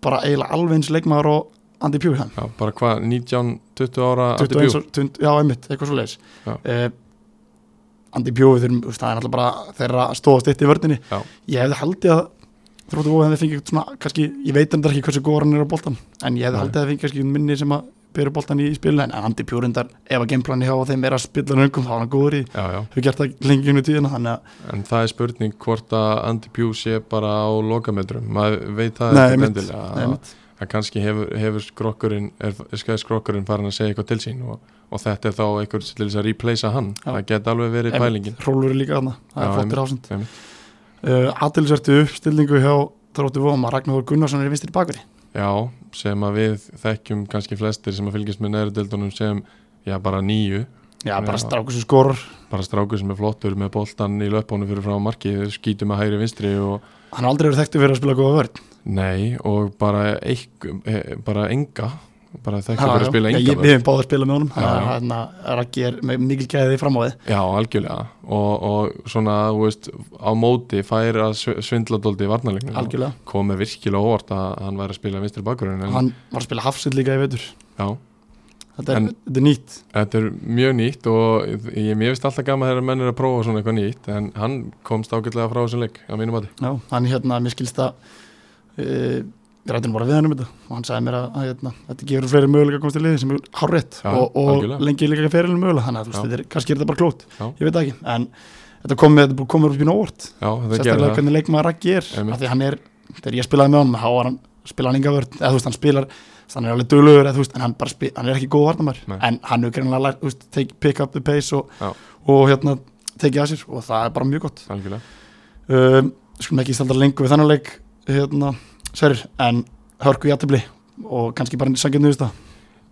bara eiginlega alveg eins leikmaður og Andy Pjúhan Já, bara hvað, 19-20 ára Andy 21 Pugh? og- 20 já, einmitt, eitthvað svo leiðis uh, Andi veist, það er alltaf bara þeirra stóðast eitt í vördinni Já. ég hefði haldið að þróttu vóði hefði fengið svona, kannski, ég veit endur ekki hversu góður hann er á boltan en ég hefði haldið að það fengið kannski minni sem að byrja boltan í spilinu en Andi Bjórindar, ef að gameplani hjá þeim er að spilla röngum, þá er hann góður í hefur gert það lengi unni tíðina að en það er spurning hvort að Andy Pugh sé bara á lokametrum. Maður veit það Nei, að, að kannski hefur, hefur skrokkurinn er, skæði skrokkurinn farin að segja eitthvað til sín og, og þetta er þá eitthvað til þess að replacea hann. Já. það geti alveg verið pælingin. Rólur er líka þarna, það Já, er flottir ásend uh, Aðtilsvertu uppstilningu hjá þróttu vóðum að Ragnar Gunnarsson er vinstri bakveri Já, sem að við þekkjum kannski flestir sem að fylgjast með nærudeldunum sem, já, bara nýju já, bara strákur sem skorar. Bara strákur sem er flottur með boltan í löpunum fyrir frá marki, skýtum með hægri vinstri og hann aldrei verið þekktu fyrir að spila góða vörð nei, og bara eik, e, bara enga bara þekktur Já, fyrir að spila enga ég- Við hefum báðið að spila með honum. Þannig að Raggi er með mikil gæði fram á þið Já, algjörlega. Og, og svona, þú veist, á móti fær að sv- svindla dóldi í varnarleiknum. Og Algjörlega. Kom með virkilega óvart að hann væri að spila vinstri bakgrunn en Hann var að spila hafsitt líka í vetur. Já, Þetta er, En- þetta er nýtt. Þetta er mjög nýtt og ég, finnst alltaf gaman þegar menn er að prófa svona eitthvað nýtt en hann komst ágætlega frá þessum leik á mínum mati. Já, hann hérna, mér að uh, Við rættum bara við hann um þetta og hann sagði mér að, að hérna, þetta gefur fleiri möguleika að komast í liði sem er hárrétt Já, og, og lengi líka ferilin mögulega þannig að þetta er, kannski er þetta bara klót Já. ég veit ekki, en þetta kom komur upp í nóvort sérstaklega hvernig leikmaður Raggi er Einmitt. af því hann er, þegar ég spilaði með honum hann, spila hann enga vörð, eða þú veist, hann spilar hann er alveg dölugur, eða þú veist, en hann, spil, hann er ekki góð varnamær, en hann er greinlega pick up the pace og, og hérna, tekið að sér og það er bara mjög gott. Um, skulum ekki staldra lengur við þannig hérna, Sverrir, en hörku í aðtöfli og kannski bara sangið nýðust það?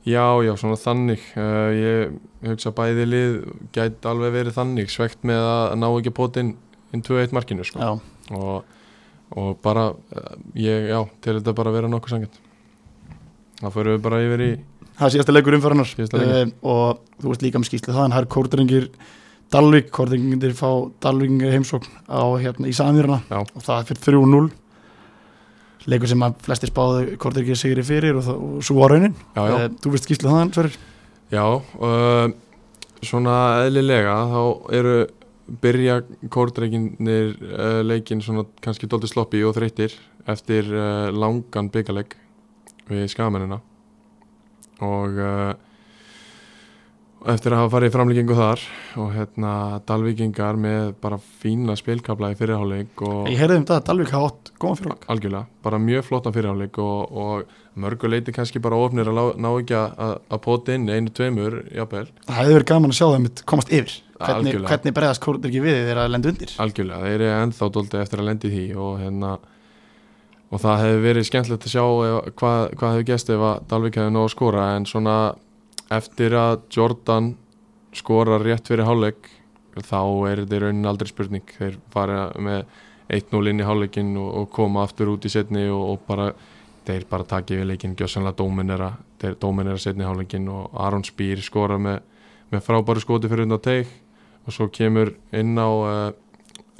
Já, já, svona þannig. Uh, ég hugsa bæði lið gæti alveg verið þannig svegt með að ná ekki potinn inn 2-1 markinu sko. og, og bara uh, ég, já, til þetta bara vera nokkuð sangjant þá förum við bara yfir í það er síðasta leikur umfæranar leikur. um, og þú veist líka með skýslu það en það er kórdringir Dalvik, kórdringir fá Dalvik heimsókn á hérna í Samýruna Já. og það er fyrir 3-0 leikur sem að flestir spáðu kórdringir sigri fyrir og, og svo var raunin. Já, já, Uh, þú veist skýslu það, Sverrir? Já uh, svona eðlilega þá eru byrja kórdreikinir uh, leikin svona kannski dólti sloppi og þreyttir eftir uh, langan byggaleg við skagamennina. Og eftir að hafa farið í framlíkingu þar og hérna Dalvíkingar með bara fína spilkabla í fyrirháleik ég heyrði um það að Dalvik hafa átt góðan fyrir algjörlega, bara mjög flottan fyrirháleik og, og mörguleiti kannski bara ofnir að ná ekki að, pota inn einu, tveimur, jafnvel. Það hefði verið gaman að sjá þeim komast yfir. Hvernig, hvernig bregðast kórdringir við þegar að lenda undir? Algjörlega, þeir eru ennþá dóldi eftir að lendi því og hérna og það hefði verið skemmtilegt að sjá hvað, hvað hefði gæst ef að Dalvik hefði nóg að skora en svona eftir að Jordan skora rétt fyrir hálfleik þá er þetta í raunin aldrei spurning. Þeir fara með 1-0 inn í hálfleikin og, og koma aftur út í setni og, og bara þeir bara taka yfir leikin gjössanlega dóminera þeir dóminera setni í hálfleikin og Aron Spýr skora með, með frábæru skoti fyrir undan teik og svo kemur inn á uh,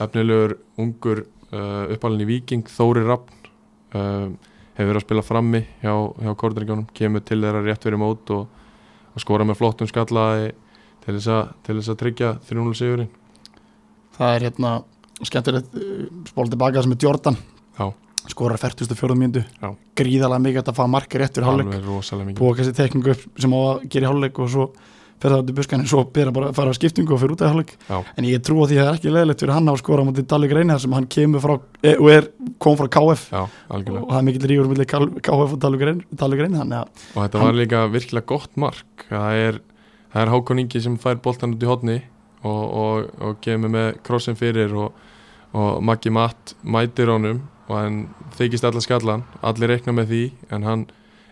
efnilegur ungur uh, uppalinn í Viking Þóri Rappn uh, hefur verið að spila frammi hjá, hjá Kordringunum, kemur til þeirra rétt fyrir mót og, að skora með flottum skalla til þess að, til þess að tryggja 3-0 sigurinn það er hérna skemmtilegt uh, spóla tilbaka sem er Jordan Já. skorar 44. mínútu Já. gríðalega mikið að fá markið rétt fyrir hálfleik mikið búa kannski tekningu upp sem á að gera hálfleik og svo fer það út í buskaninn svo byrja bara að fara á skiptingu og fyrir út af Já. en ég trú að því að það er ekki leðilegt fyrir hann að skora á mútið Dalvik Reyni þar sem hann kemur frá e, og er, kom frá KF Já, og það er mikill rífur millir KF og Dalvik Reyni, og þetta var líka virkilega gott mark. Það er, það er Hákon Ingi sem fær boltan út í hodni og, og, og kemur með krossin fyrir og, og Maggi Matt mætir honum og hann þykist allar skallan. Allir reikna með því en hann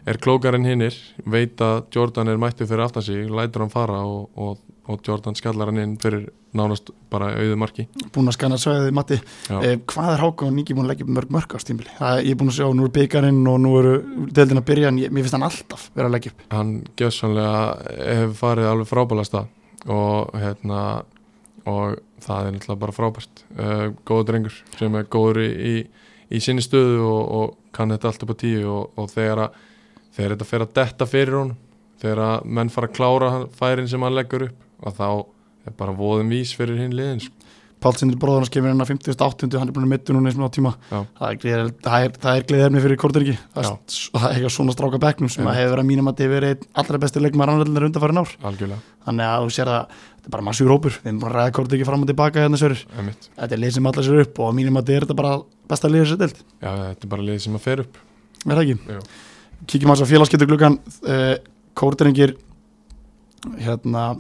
er klókar en hinnir veit að Jordan er mættur fyrir aftan sig lætur hann fara og, og, og Jordan skallar hann inn fyrir nánast bara auðu marki. Búin að skanna svæðið Matti. Eh, hvað er Hákon Ingi búin að leggja mörg mörg á stímbili ég er búin að sjá, nú er byggarinn og nú eru deildin að byrja en ég, mér finnst hann alltaf vera að leggja upp. Hann gjössanlega hefur farið alveg frábæla stað og hérna og það er náttúrulega bara frábært. Uh, góður drengur sem er góður í, í, í sinni stöðu og, og kann þetta allt upp á tíu og, og þegar, að, þegar þetta fer að detta fyrir hún þegar að menn fara að klára færin sem hann leggur upp og þá er bara voðum vís fyrir hinn liðin sko. Páll Sindri bróður hans kemur á 50.800 hann er búin að mittu núna eins og á tíma það er, er, er gleðefni fyrir Korteringi það, er- það er eitthvað svona stráka bekknum sem hefur verið að mínum að þið verið einn allra besti leikmaður ánveldinir undanfærin ár. Algjörlega, þannig að þú sér að þetta er bara massur hópur. Við erum bara að ræða Korteringi fram og tilbaka hérna sörur þetta er lið sem allar sér upp og mínum að þið er þetta bara besta deilt já, þetta er bara lið sem að fer upp Kíkjum hans á félagskiptu gluggan uh, Korteringir hérna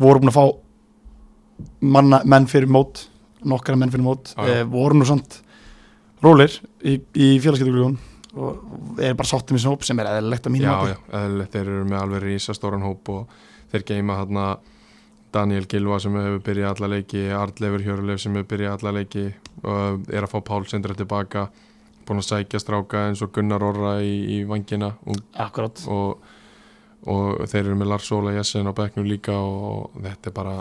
voru búin að fá manna, menn fyrir mót nokkara menn fyrir mót. Já, já. uh, voru nú samt rólir í, í félagskiptu gluggan og er bara sáttum í sinna hóp sem er eðlilegt að mínum já, að já, eðlilegt, þeir eru með alveg rísa stóran hóp og þeir geima hérna Daniel Gilva sem hefur byrjað alla leiki Arlefur Hjörleif sem hefur byrjað alla leiki og er að fá Pál Sindra tilbaka búin að sækja stráka eins og Gunnar Orra í, í vangina og, akkurát og, og þeir eru með Lars Óla Jessen á bekknum líka og þetta er bara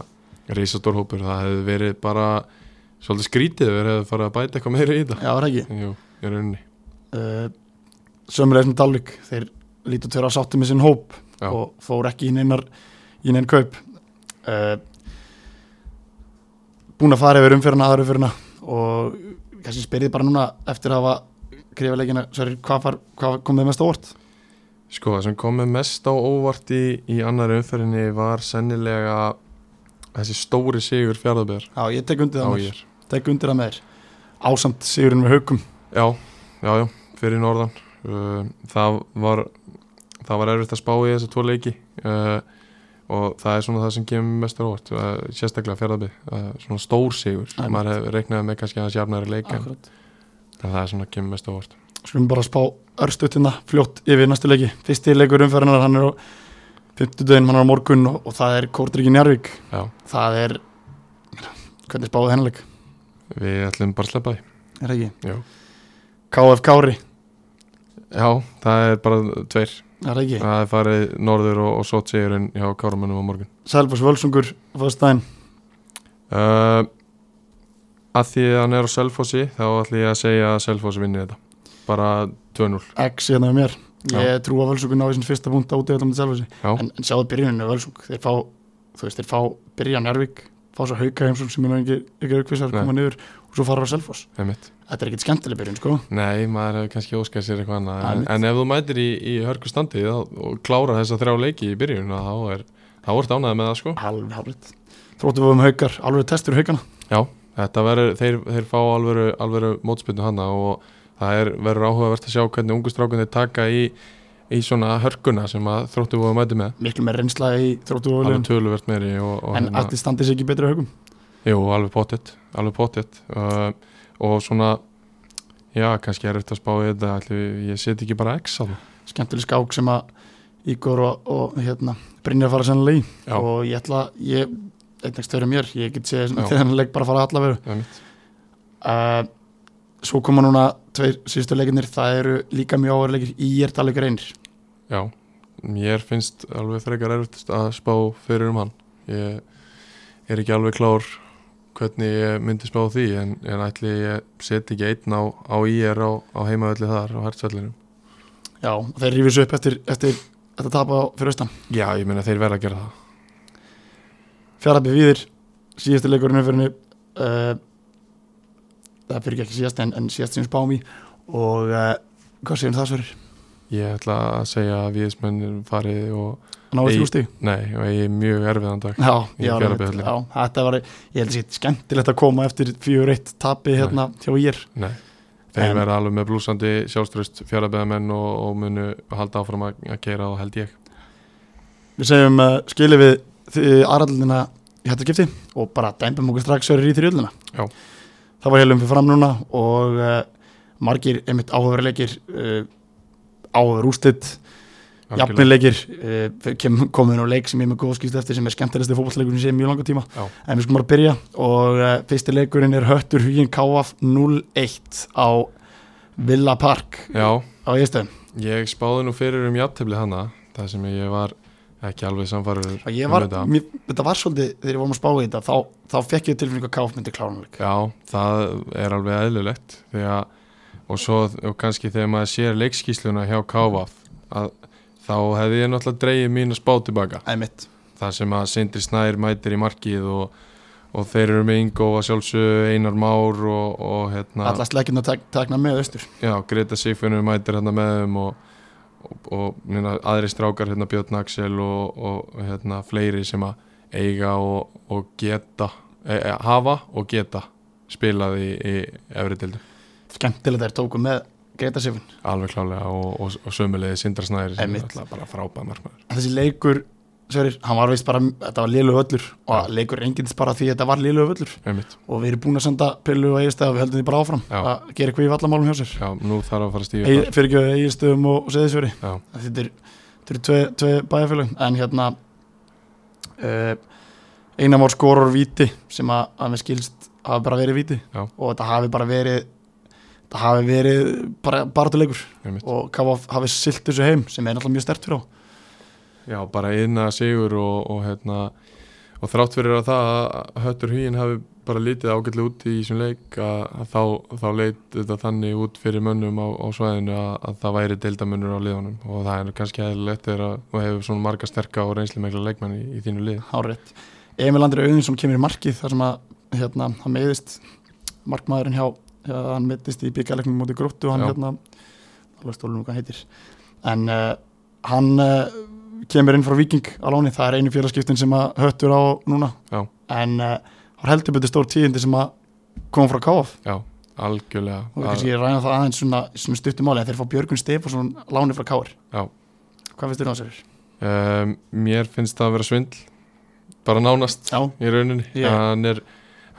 rísa stór hópur, það hefur verið bara svolítið skrítið ef þeir hefur farið að bæta eitthvað meira í þetta. Já, er það ekki? Jú, ég er unni uh, sömulegis með Dalvik þeir lítu til að sáttum í sinn hóp Já. og fór ekki í neinar í neinn kaup. Uh, búin að fara yfir umfyrina aðra umfyrina og kannski spyrðið bara núna eftir að hafa krifa leikina, Sverrir, hvað, far, hvað kom með mest á óvart? Sko, það sem kom með mest á óvart í, í annari umferðinni var sennilega þessi stóri sigur fjárðabér Já, ég tek undir það þér. tek undir það með þér. Ásamt sigurinn með haugum Já, já, já, fyrir norðan. Uh, það var það var erfitt að spá í þessa tvo leiki uh, og það er svona það sem kemur mest á óvart, uh, sérstaklega fjárðabér svona stór sigur, maður hef reiknaði með kannski að það sjafnari leik en Akkurat. Það er svona kemur mest á óvart. Skulum bara spá örstuttina fljótt yfir næstu leiki. Fyrsti leikur umferðinar, hann er á 50 dögin, hann er á morgun og, og það er Kórdriki Njarvík Já, það er hvernig spáðu hennileg, við ætlum bara að sleppa því. Er það ekki? Já, KF Kári, já það er bara tveir. Er það ekki? það er farið norður og, og svo sigurinn hjá Kárumennum á morgun. Selfoss Völsungur, fyrstæðin Uh, að því að hann er á Selfossi þá ætlum ég að segja að Selfoss vinni þetta. Bara 2-0 X hérna með mér. Ég trú að ná í sin fyrsta punkt át eða með Selfossi, en, en sjáðu byrjuninu Völsung, þeir fá, þú veist, þeir fá byrja Njarvík, fá svo hauka heimsum sem er ekki, ekki aukvisar, koma niður og svo fara á Selfoss, þetta er ekkit skemmtileg byrjun, sko. Nei, maður hefur kannski óskað sér eitthvað annað. En, en ef þú mætir í, í hörku standi þá, og klára þessa þrjá leiki í byrjun þá er þá er ánægð með það sko. Alveg hálfitt, þróttu við um haukar. Alveg testur haukana, Já, verður, þeir, þeir fá alvöru, alvöru mótspilnu hana og það er, verður áhugavert að sjá hvernig ungu strákunni taka í, í svona hörkuna sem að þróttu voru mæti með. Miklu með reynsla í þróttu við alveg töluvert meiri og, og en allt í standi sér ekki betri haukum Jú, alveg pottitt, alveg pottitt uh, og svona já, kannski er eftir að spá í þetta ætli, ég set ekki bara X á það. Skemmtileg skák sem að Ígor og, og hérna, Brynjar fara sennilega í. Og ég ætla, ég einnægst fyrir mér, ég get séð Já. þennan leik bara fara alla veru það er mitt uh, svo koma núna tveir síðustu leikinnir, það eru líka mjög áverleikir í er talega reynir. Já, mér finnst alveg frekar erfitt að spá fyrir um hann. Ég er ekki alveg klár hvernig ég myndi spá því en, en ætli ég set ekki einn á, á IR á, á heimavelli þar á hertsvellinum. Já, þeir rífis upp eftir, eftir þetta tap á fyrir austan. Já, ég meina þeir verða að gera það Fjarafið Víðir síðasti leikurinn umfyrinni uh, það fyrir ekki síðast en, en síðast sem spáum í. Og uh, hvað séum það sverður? Ég ætla að segja að viðismenn farið og Náðu þrjústi? Nei, og ég er mjög erfiðan dag Já, Í Fjarðabyggð já, þetta var ég held að sé skemmtilegt að koma eftir 4-1 tapið hérna hjá ír. Nei, þeir verða alveg með blúsandi sjálfströst fjarabeðamenn og, og munu halda áfram að, keira og held ég. Við segjum uh, skilið við aðraldina í þetta skipti og bara dæmpum okkur strax sverður í þrjöldina Já. Það var heilum fyrir fram núna og uh, margir einmitt áhugaverleikir uh, áhugaver ústitt Algjörlega. jafnilegir uh, komin á leik sem ég með góð skýrst eftir sem er skemmtilegsti fótballleikurinn sem ég mjög langa tíma Já. en við skulum bara byrja og fyrsti leikurinn er Höttur Hugin Káaf 0-1 á Villa Park Já, á Eistöðum ég spáði nú fyrir um jafntefli hana það sem ég var ekki alveg og var, um þetta. var svolítið þegar ég vorum að spá í þetta þá, þá fekk ég tilfinningu að Káaf myndi kláranleik Já, það er alveg þegar, og svo og kannski þegar maður sér leikskísluna hjá Kávaf að þá hefði ég náttúrulega dreigið mín að spá tilbaka. Það sem að Sindri Snær mætir í markið og, og þeir eru með Ingo að sjálfsögðu Einar Már og, og hérna, alla slekkjum að tek, tekna með austur. Já, Greta Sigfinnur mætir hérna með þeim og, og, og hérna, aðri strákar hérna Björn Axel og, og hérna fleiri sem að eiga og, og geta e, e, hafa og geta spilað í, í efri dildu skemmtilega þær tóku með Greta Sifun alveg klálega og, sömulegði Sindra Snær sem er alltaf bara frábæð markmaður. Þessi leikur, Sverir, hann var veist bara þetta var liðlegu öllur og leikur engindist bara því að þetta var liðlegu öllur Einmitt. og við erum búin að senda pillu og eigistöð og við höldum því bara áfram Já. að gera eitthvað í vallamálum hjá sér Já, nú þarf að fara að Eigi, þar. fyrir ekki eigistöðum og, og seðisveri þetta er, þetta er tvei, tvei bæjarfélög en hérna uh, Einar Már skorur víti sem að, að með skilst hafi bara verið víti Já. og þetta hafi bara verið þetta hafi verið bara baratuleikur einmitt. og hafi silt þessu heim sem er náttúrulega mjög stert fyrir á Já, bara einna sigur og, og, hérna, og þrátt fyrir að það að Höttur Huginn hafi bara lítið ágætlega út í þessum leik að, að þá, þá leit þetta þannig út fyrir mönnum á, á svæðinu að, að það væri deildamönnur á liðunum og það er kannski eðlilegt þegar að þú hefur svona marga sterka og reynsli meikla leikmenn í, í þínu lið Hárétt. Emil Andri Auðinsson kemur í markið þar sem að hérna, hann meiðist markmaðurinn hjá, hjá hann meiðist í byggjarleiknum mútið gróttu og hann Já. hérna alveg stólum hvað heitir en uh, hann uh, kemur inn frá Viking á láni, það er einu félagskiptin sem að höttur á núna Já. en uh, hann heldur betur stór tíðindi sem að kom frá KF Já, algjörlega og við Að- kannski ræna það aðeins svona, svona stuttum máli en þeir fá Björgun Stefánsson láni frá KF Já. hvað finnst þér á sér? um, Mér finnst það að vera svindl bara nánast Já, í rauninni Ég- hann, er,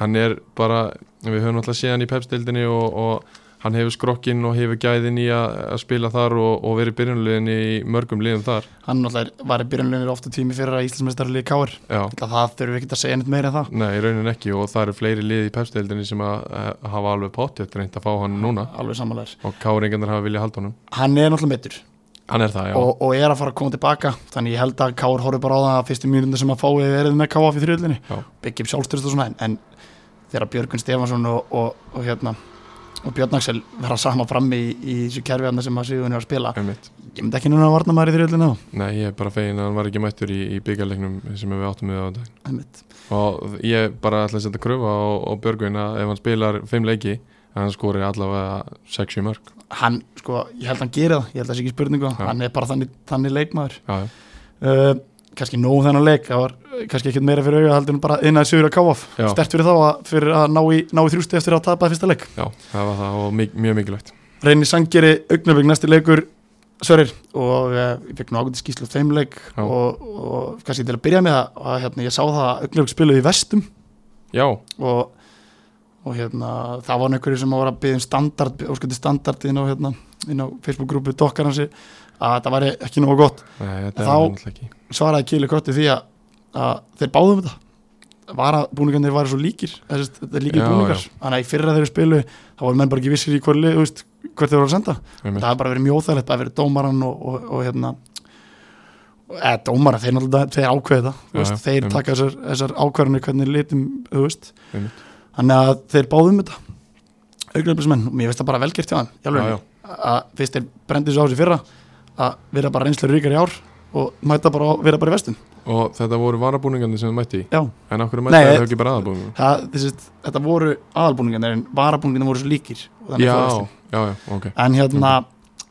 hann er bara við höfum alltaf séð hann í pepstildinni og, og hann hefur skrokkinn og hefur gæðin í að, spila þar og, og verið byrjunliðin í mörgum liðum þar. Hann náttúrulega var í byrjunleginir ofta tími fyrir að Íslandsmeistarlið Já, það þurfum við ekki að segja neitt meira en það. Nei, í rauninni ekki og það eru fleiri lið í pepstildinni sem að, að hafa alveg pottjött reynd að fá hann núna. Alveg samanlegar og káringarnir hafa viljað halda honum. Hann er náttúrulega meittur Hann er það, já, og, og er að fara að koma tilbaka þannig ég held að Káur horfir bara á það að fyrstu mínúndu sem að fái og Björgun Björn Axel vera sama frammi í, í þessu kerfi þarna sem að Sigurinn er að spila. Einmitt. Ég myndi ekki núna að varna maður í þrjöldinni þá. Nei, ég er bara fegin að hann var ekki mættur í, í byggjarleiknum sem við áttum við á þetta Einmitt. og ég bara ætla að setja kröfu á, á Björgvin að ef hann spilar fimm leiki hann skori allavega 6-7 mörg hann, sko, ég held að hann gera það. Ég held að það sé ekki spurningu, Já. hann er bara þannig, þannig leikmaður. Já, já, uh, kannski nóg þennan leik það var uh, kannski ekkert meira fyrir en bara innan sigur að káaf stert fyrir þá að, fyrir að ná í, ná í þrjústi eftir að tapa fyrsta leik. Já, það var það og mik mjög mikilvægt. Reynir Sangeri augnablik næsti leikur Sörir og uh, ég fekk nú ágæti skýslu þeim leik og, og kannski til að byrja með það að hérna, ég sá það að augnablik spiluði í vestum. Já, og, og hérna, það var einhverju sem var að byggja um standard, óskandi standard inn á, hérna, á Facebook-grúpu dokkar hansi að það væri ekki nógu gott. Nei, Þá- er svaraði Kili Kotti því að, að þeir báðum þetta. Var að búningarnir væri svo líkir þetta er líkir Já, búningar. já. þannig að í fyrra þeirri spilu þá voru menn bara ekki vissir í veist, hvert þeir voru að senda. Einmitt. það hefur bara verið mjóþægilegt að verið dómaran og, og, og hérna eða dómara, þeir þeir ákveða Já, veist, þeir taka þessar, þessar ákveðanir hvernig litum, þannig að þeir báðum þetta. Augnablismenn, og mér veist það bara velgert hjá þeim fyrst þeir brendi svo á sig fyrra að vera bara reynslu ríkar í ár og mæta bara og vera bara í vestum og þetta voru varabúningandi sem þið mætti í? Já, en okkur mætti það ekki bara það, þessi, þetta voru aðalbúningarnir en varabúningarnir voru svo líkir já, já, já, ok. En hérna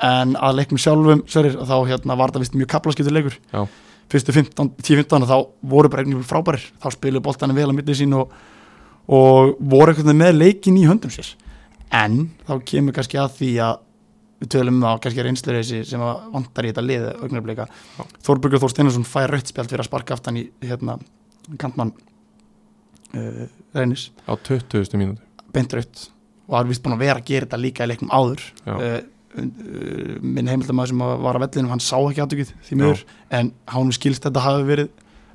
en að leiknum sjálfum sverir, þá hérna var það vist mjög kaplaskiptur leikur. Já. fyrstu 15 10-15 þá voru bara einhvern veginn frábærir. Þá spiluðu boltanum vel á milli sín og, og voru veginn með leikin í höndum sér. En þá kemur kannski að því að við tölum um það kannski reynslureysi sem að vantar í þetta liðu augnarbleika Já. Þórbergur Þór Steinarsson fær rautt spjald fyrir að sparka aftan í hérna kantmann uh, reynis. Á 20. mínúti beint raut og var vist búin að vera að gera þetta líka í leiknum áður. Uh, minn heimildamæður sem var á vellinum hann sá ekki aðtökið því miður. En hann skilst að þetta hafi verið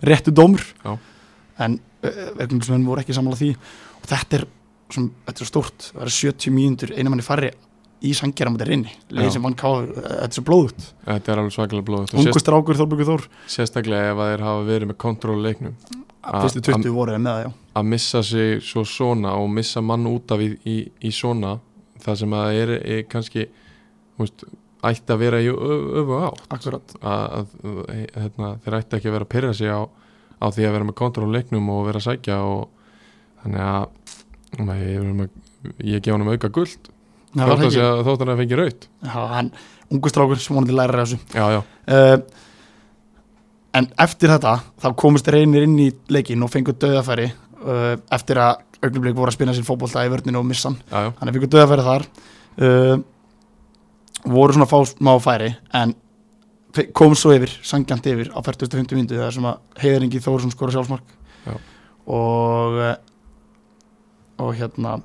réttu dómur. Já. en verkefnismenn voru ekki sammála því. Og þetta er, svona, þetta er stórt. Það er 70 mínútur einu manni farri í sangjara mútið rinni, leið sem hann káði þetta er svo blóðut, þetta er alveg svakalega blóðut og ungu sérst, strákur Þórbergur Þór. Sérstaklega ef þeir hafa verið með kontról leiknum. A- fyrstu 20 voru þeir með það, já. að missa sig svo svona og missa mann út af í, í, í svona það sem að er, er kannski veist, ætti að vera í öfu átt. Akkurat, að, að hérna, þeir ætti ekki að vera að pyrra sig á, á því að vera með kontról leiknum og vera að sækja og þannig að ég, er með, ég gef hann um auka guld það var að segja hann að fengi raut já, hann, ungu strákur sem vonandi læra þessu. Já, já, uh, en eftir þetta þá komist reynir inn í leikin og fengur döðafæri uh, eftir að augnablik voru að spina sér fótbolta í vörninu og missa hann, já, já, hann fengur döðafæri þar uh, voru svona að fá smá færi en kom svo yfir, sangjant yfir á 40.50 myndu þar sem að heiðringi Þórsson skora sjálfsmark. Já. og og hérna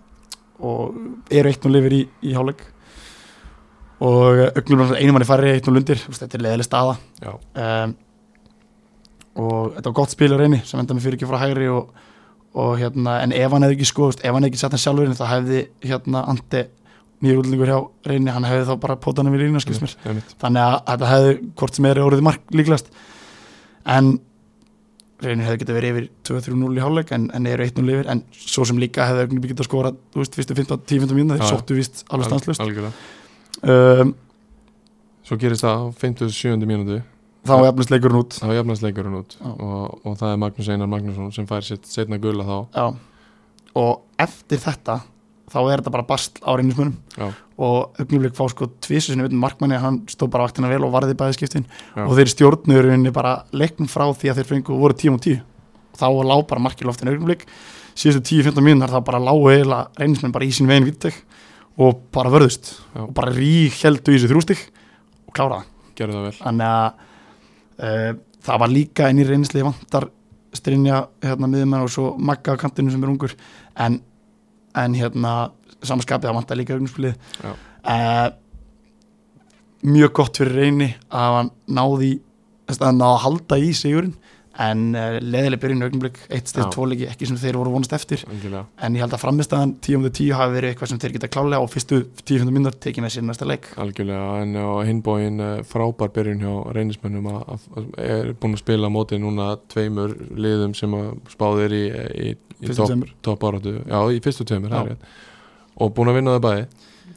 og eru eitt og lifir í, í hálfleik. Og augnablik einum manni færi eitt og lundir, þetta er leðileg staða. Um, og þetta var gott spil á reyni sem enda með fyrir ekki frá hægri og, og hérna, en ef hann hefði ekki skoðust ef hann hefði ekki sett hann sjálfur þá hefði hérna Andi nýjur útlendingur hjá reyni hann hefði þá bara hann við lína skilst mér. einmitt. þannig að þetta hefði hvort sem er orðið mark líklegast. En reynir hefði getið verið yfir 2-3-0 í hálfleik en, en eru 1-0 yfir. En svo sem líka hefði augnablik getið að skora þú veist, fyrstu 15-10 mínúna Já, þeir sóttu víst alveg stanslust um, svo gerist það á 57. mínútu. Þá efnist leikurinn út. Þá jafnast leikurinn út. Og, og það er Magnús Einar Magnússon sem fær sitt setna gula þá. Já, og eftir þetta þá er þetta bara bast á reynismunum. Og augnumleik fá sko tvisu sinni utan markmanni, hann stóð bara vaktina vel og varði bæði skiptin. Já. og þeir stjórnurinni bara leiknum frá því að þeir fengu voru tíum og tíu. Og þá lá bara markið loftinu augnumleik síðustu 10-15 mínúnar þá bara lágu eiginlega reynismenn bara í sín veginn vittek og bara vörðust. Já. og bara rík heldu í þessu þrústik og kláraða gerði það vel. Þannig að uh, það var líka inn í reynsli vantar strinja hérna miðjumenn og svo magga kantinu sem er ungur. En, en hérna samanskapið það vantar líka augnumspilið uh, mjög gott fyrir reyni að hann náði að hann náði að halda í sigurinn en uh, leðileg byrjun augnumblík eitt Já. tvoleiki ekki sem þeir voru vonast eftir. Algjörlega. En ég held að framistæðan 10 um 10 hafi verið eitthvað sem þeir geta klálega og fyrstu 10 minnur tekið með sér næsta leik. Algjörlega en á hinbóin frábær byrjun hjá reynismennum að, að, að er búin að spila móti núna tveimur liðum sem að spáðir í, í, í Fyrstu topp tveimur. top já í fyrstu tveimur það er rétt. Og búin að vinna það bæði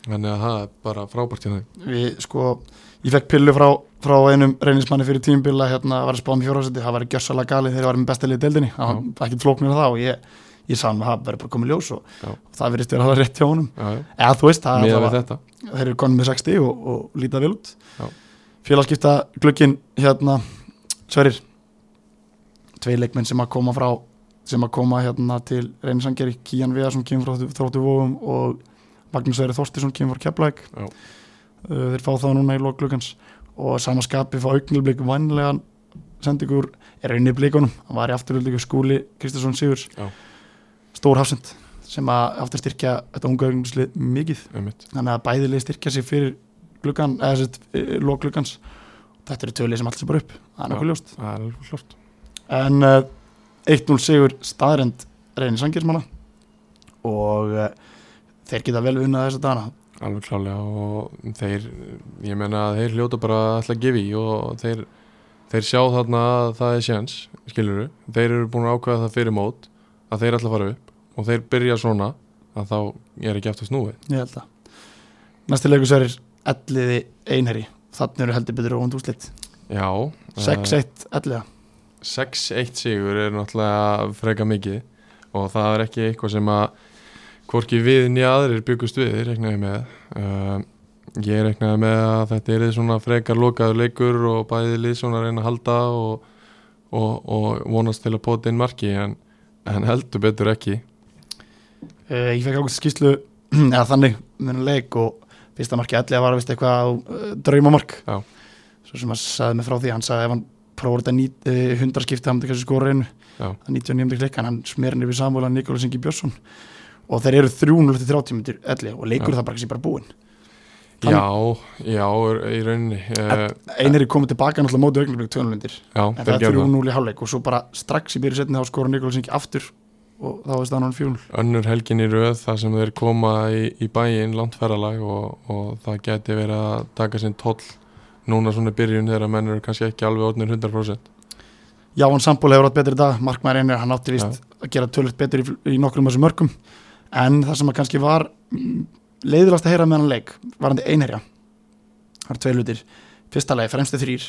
þannig að það er bara frábært hjá þeim. Við sko, ég fekk pillu frá, frá einum reynismanni fyrir tímubila hérna var að spáða mér fjórhásætti, það var gjössalega galið þegar ég var með besta liðið deildinni, það var ekkert flóknir það og ég, ég sá hann að það verður bara komið ljós og, Já. það verðist verið að hafa rétt hjá honum. Já, já. eða þú veist, það var, þetta. þeir eru konum með 60 og, og lítið vel út. Félagskipta glöggin hérna, sverir tvei leikmenn sem að koma frá sem að koma hérna til reynisangeri Kían Viðarsson kemur frá þróttu vóum og Magnús Sverri Þorstisson kemur frá Keflæk uh, þeir fá það núna í lok gluggans. Og sama skapi fá augnilblik vannlegan sendingur er inn í blikunum. Hann var í afturöldingu skúli Kristjánsson Sigurs. Já. stór hafsend sem að aftur styrkja þetta unga augnilslið mikið. Einmitt. þannig að bæðilið styrkja sig fyrir gluggan, eða sett lok gluggans. Þetta eru tvölið sem allt sem bara upp. Það er Já. nokkuð ljóst. það alveg klart en uh, 1-0 sigur staðrend reynir sangirsmála og uh, þeir geta vel unnað þessa dana alveg klálega og þeir ég menna að þeir hljóta bara alltaf að gefa í og þeir, þeir sjá þarna að það er sjans, skilur þeir eru búin að ákvæða það fyrir mót að þeir að fara upp og þeir byrja svona að þá er ekki aftur snúið. Ég held að næsti leikur sverir elliði einherri þannig eru heldur betur óvand úslit já, 6-1 ellega 6-1 sigur er náttúrulega freka mikið. Og það er ekki eitthvað sem að hvorki við nýja aðrir byggust við, reiknaði með. Uh, ég reiknaði með að þetta er svona frekar lokaður leikur og bæði lið svona að reyna að halda og, og, og vonast til að pota inn marki en, en heldur betur ekki. Uh, Ég fekk ákveðst skýslu eða þannig með leik og fyrsta marki ellega var vist eitthvað uh, draumamark Já. svo sem að sagði mig frá því hann sagði ef hann prófur þetta uh, hundarskipti skora einu Já. það 99. klikk en hann smerin yfir Samuel Nikolas Ingi Björnsson og þeir eru 3-0 til 30 minnir og leikur Já. það bara ekki bara búinn Já, já, í rauninni uh, Einir er komið tilbaka náttúrulega móti augnablik 2-0 undir Já, en það er 3-0 í hálfleik og svo bara strax í byrju setni þá skora Nikolas Ingi aftur og þá er staðan hann 4-0 önnur helgin í röð þar sem þeir koma í, í bæinn langt ferralag og, og það geti verið að taka sinn toll núna svona byrjun þegar að menn eru kannski ekki alveg orðnir 100% Já, hann Samból hefur átt betur í dag, Markmæður einir hann átti vist að gera tölvöld betur í, í nokkrum af þessum mörgum en það sem að kannski var mm, leiðilegast að heyra með hann leik var hann einherja. Það var tvei hlutir, fyrsta lagi, fremstu þrýr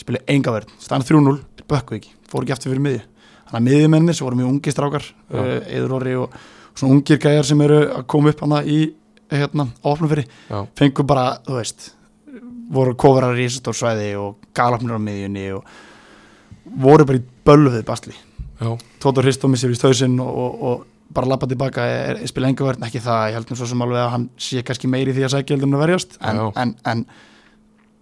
spilið enga verð, stann 3-0 bökkuð ekki, fór ekki aftur fyrir miði þannig að miðjumennir sem voru mjög ungi strákar uh, Eður Orri og, svona ungir gæjar sem eru að koma upp hann í hérna, áfnumfyrir Já, fengu bara, þú veist voru kofarar í þessu stór svæði og galafnir á miðjunni og voru bara í bölvuð basli. Tóta Hristó missir í stöðsinn og, og, og bara lappa tilbaka er, er spila enga verðn, ekki það, ég held nú svo sem alveg að hann sé kannski meiri því að sækja heldur en að verjast en, en, en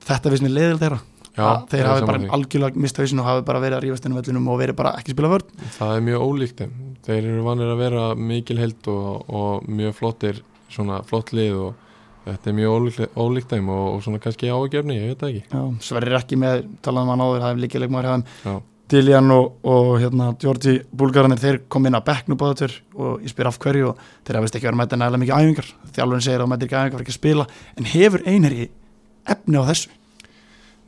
þetta finnst mér leiðil þeirra. Já þeir hafi bara algjörlega mista hausinn og hafi bara verið að rífast inn á vellinum og verið bara ekki spila vörn. Það er mjög ólíkt þeim. Þeir eru vanir að vera mikil held og, og mjög flottir svona flott lið og þetta er mjög ólíkt, þeim og, og svona kannski ágefni, ég veit það ekki. Já, Sverrir ekki með, talaðum hann áður, það er líka leikmaður Já, Diljan og, og hérna, Georgi Búlgaranir, þeir kom inn á bekknu báðatur og ég spyr af hverju og þeir hafist ekki verið að mæta nægilega mikið æfingar. Þjálfurinn segir að mætir ekki æfingar, ekki að spila. En hefur einherji efni á þessu?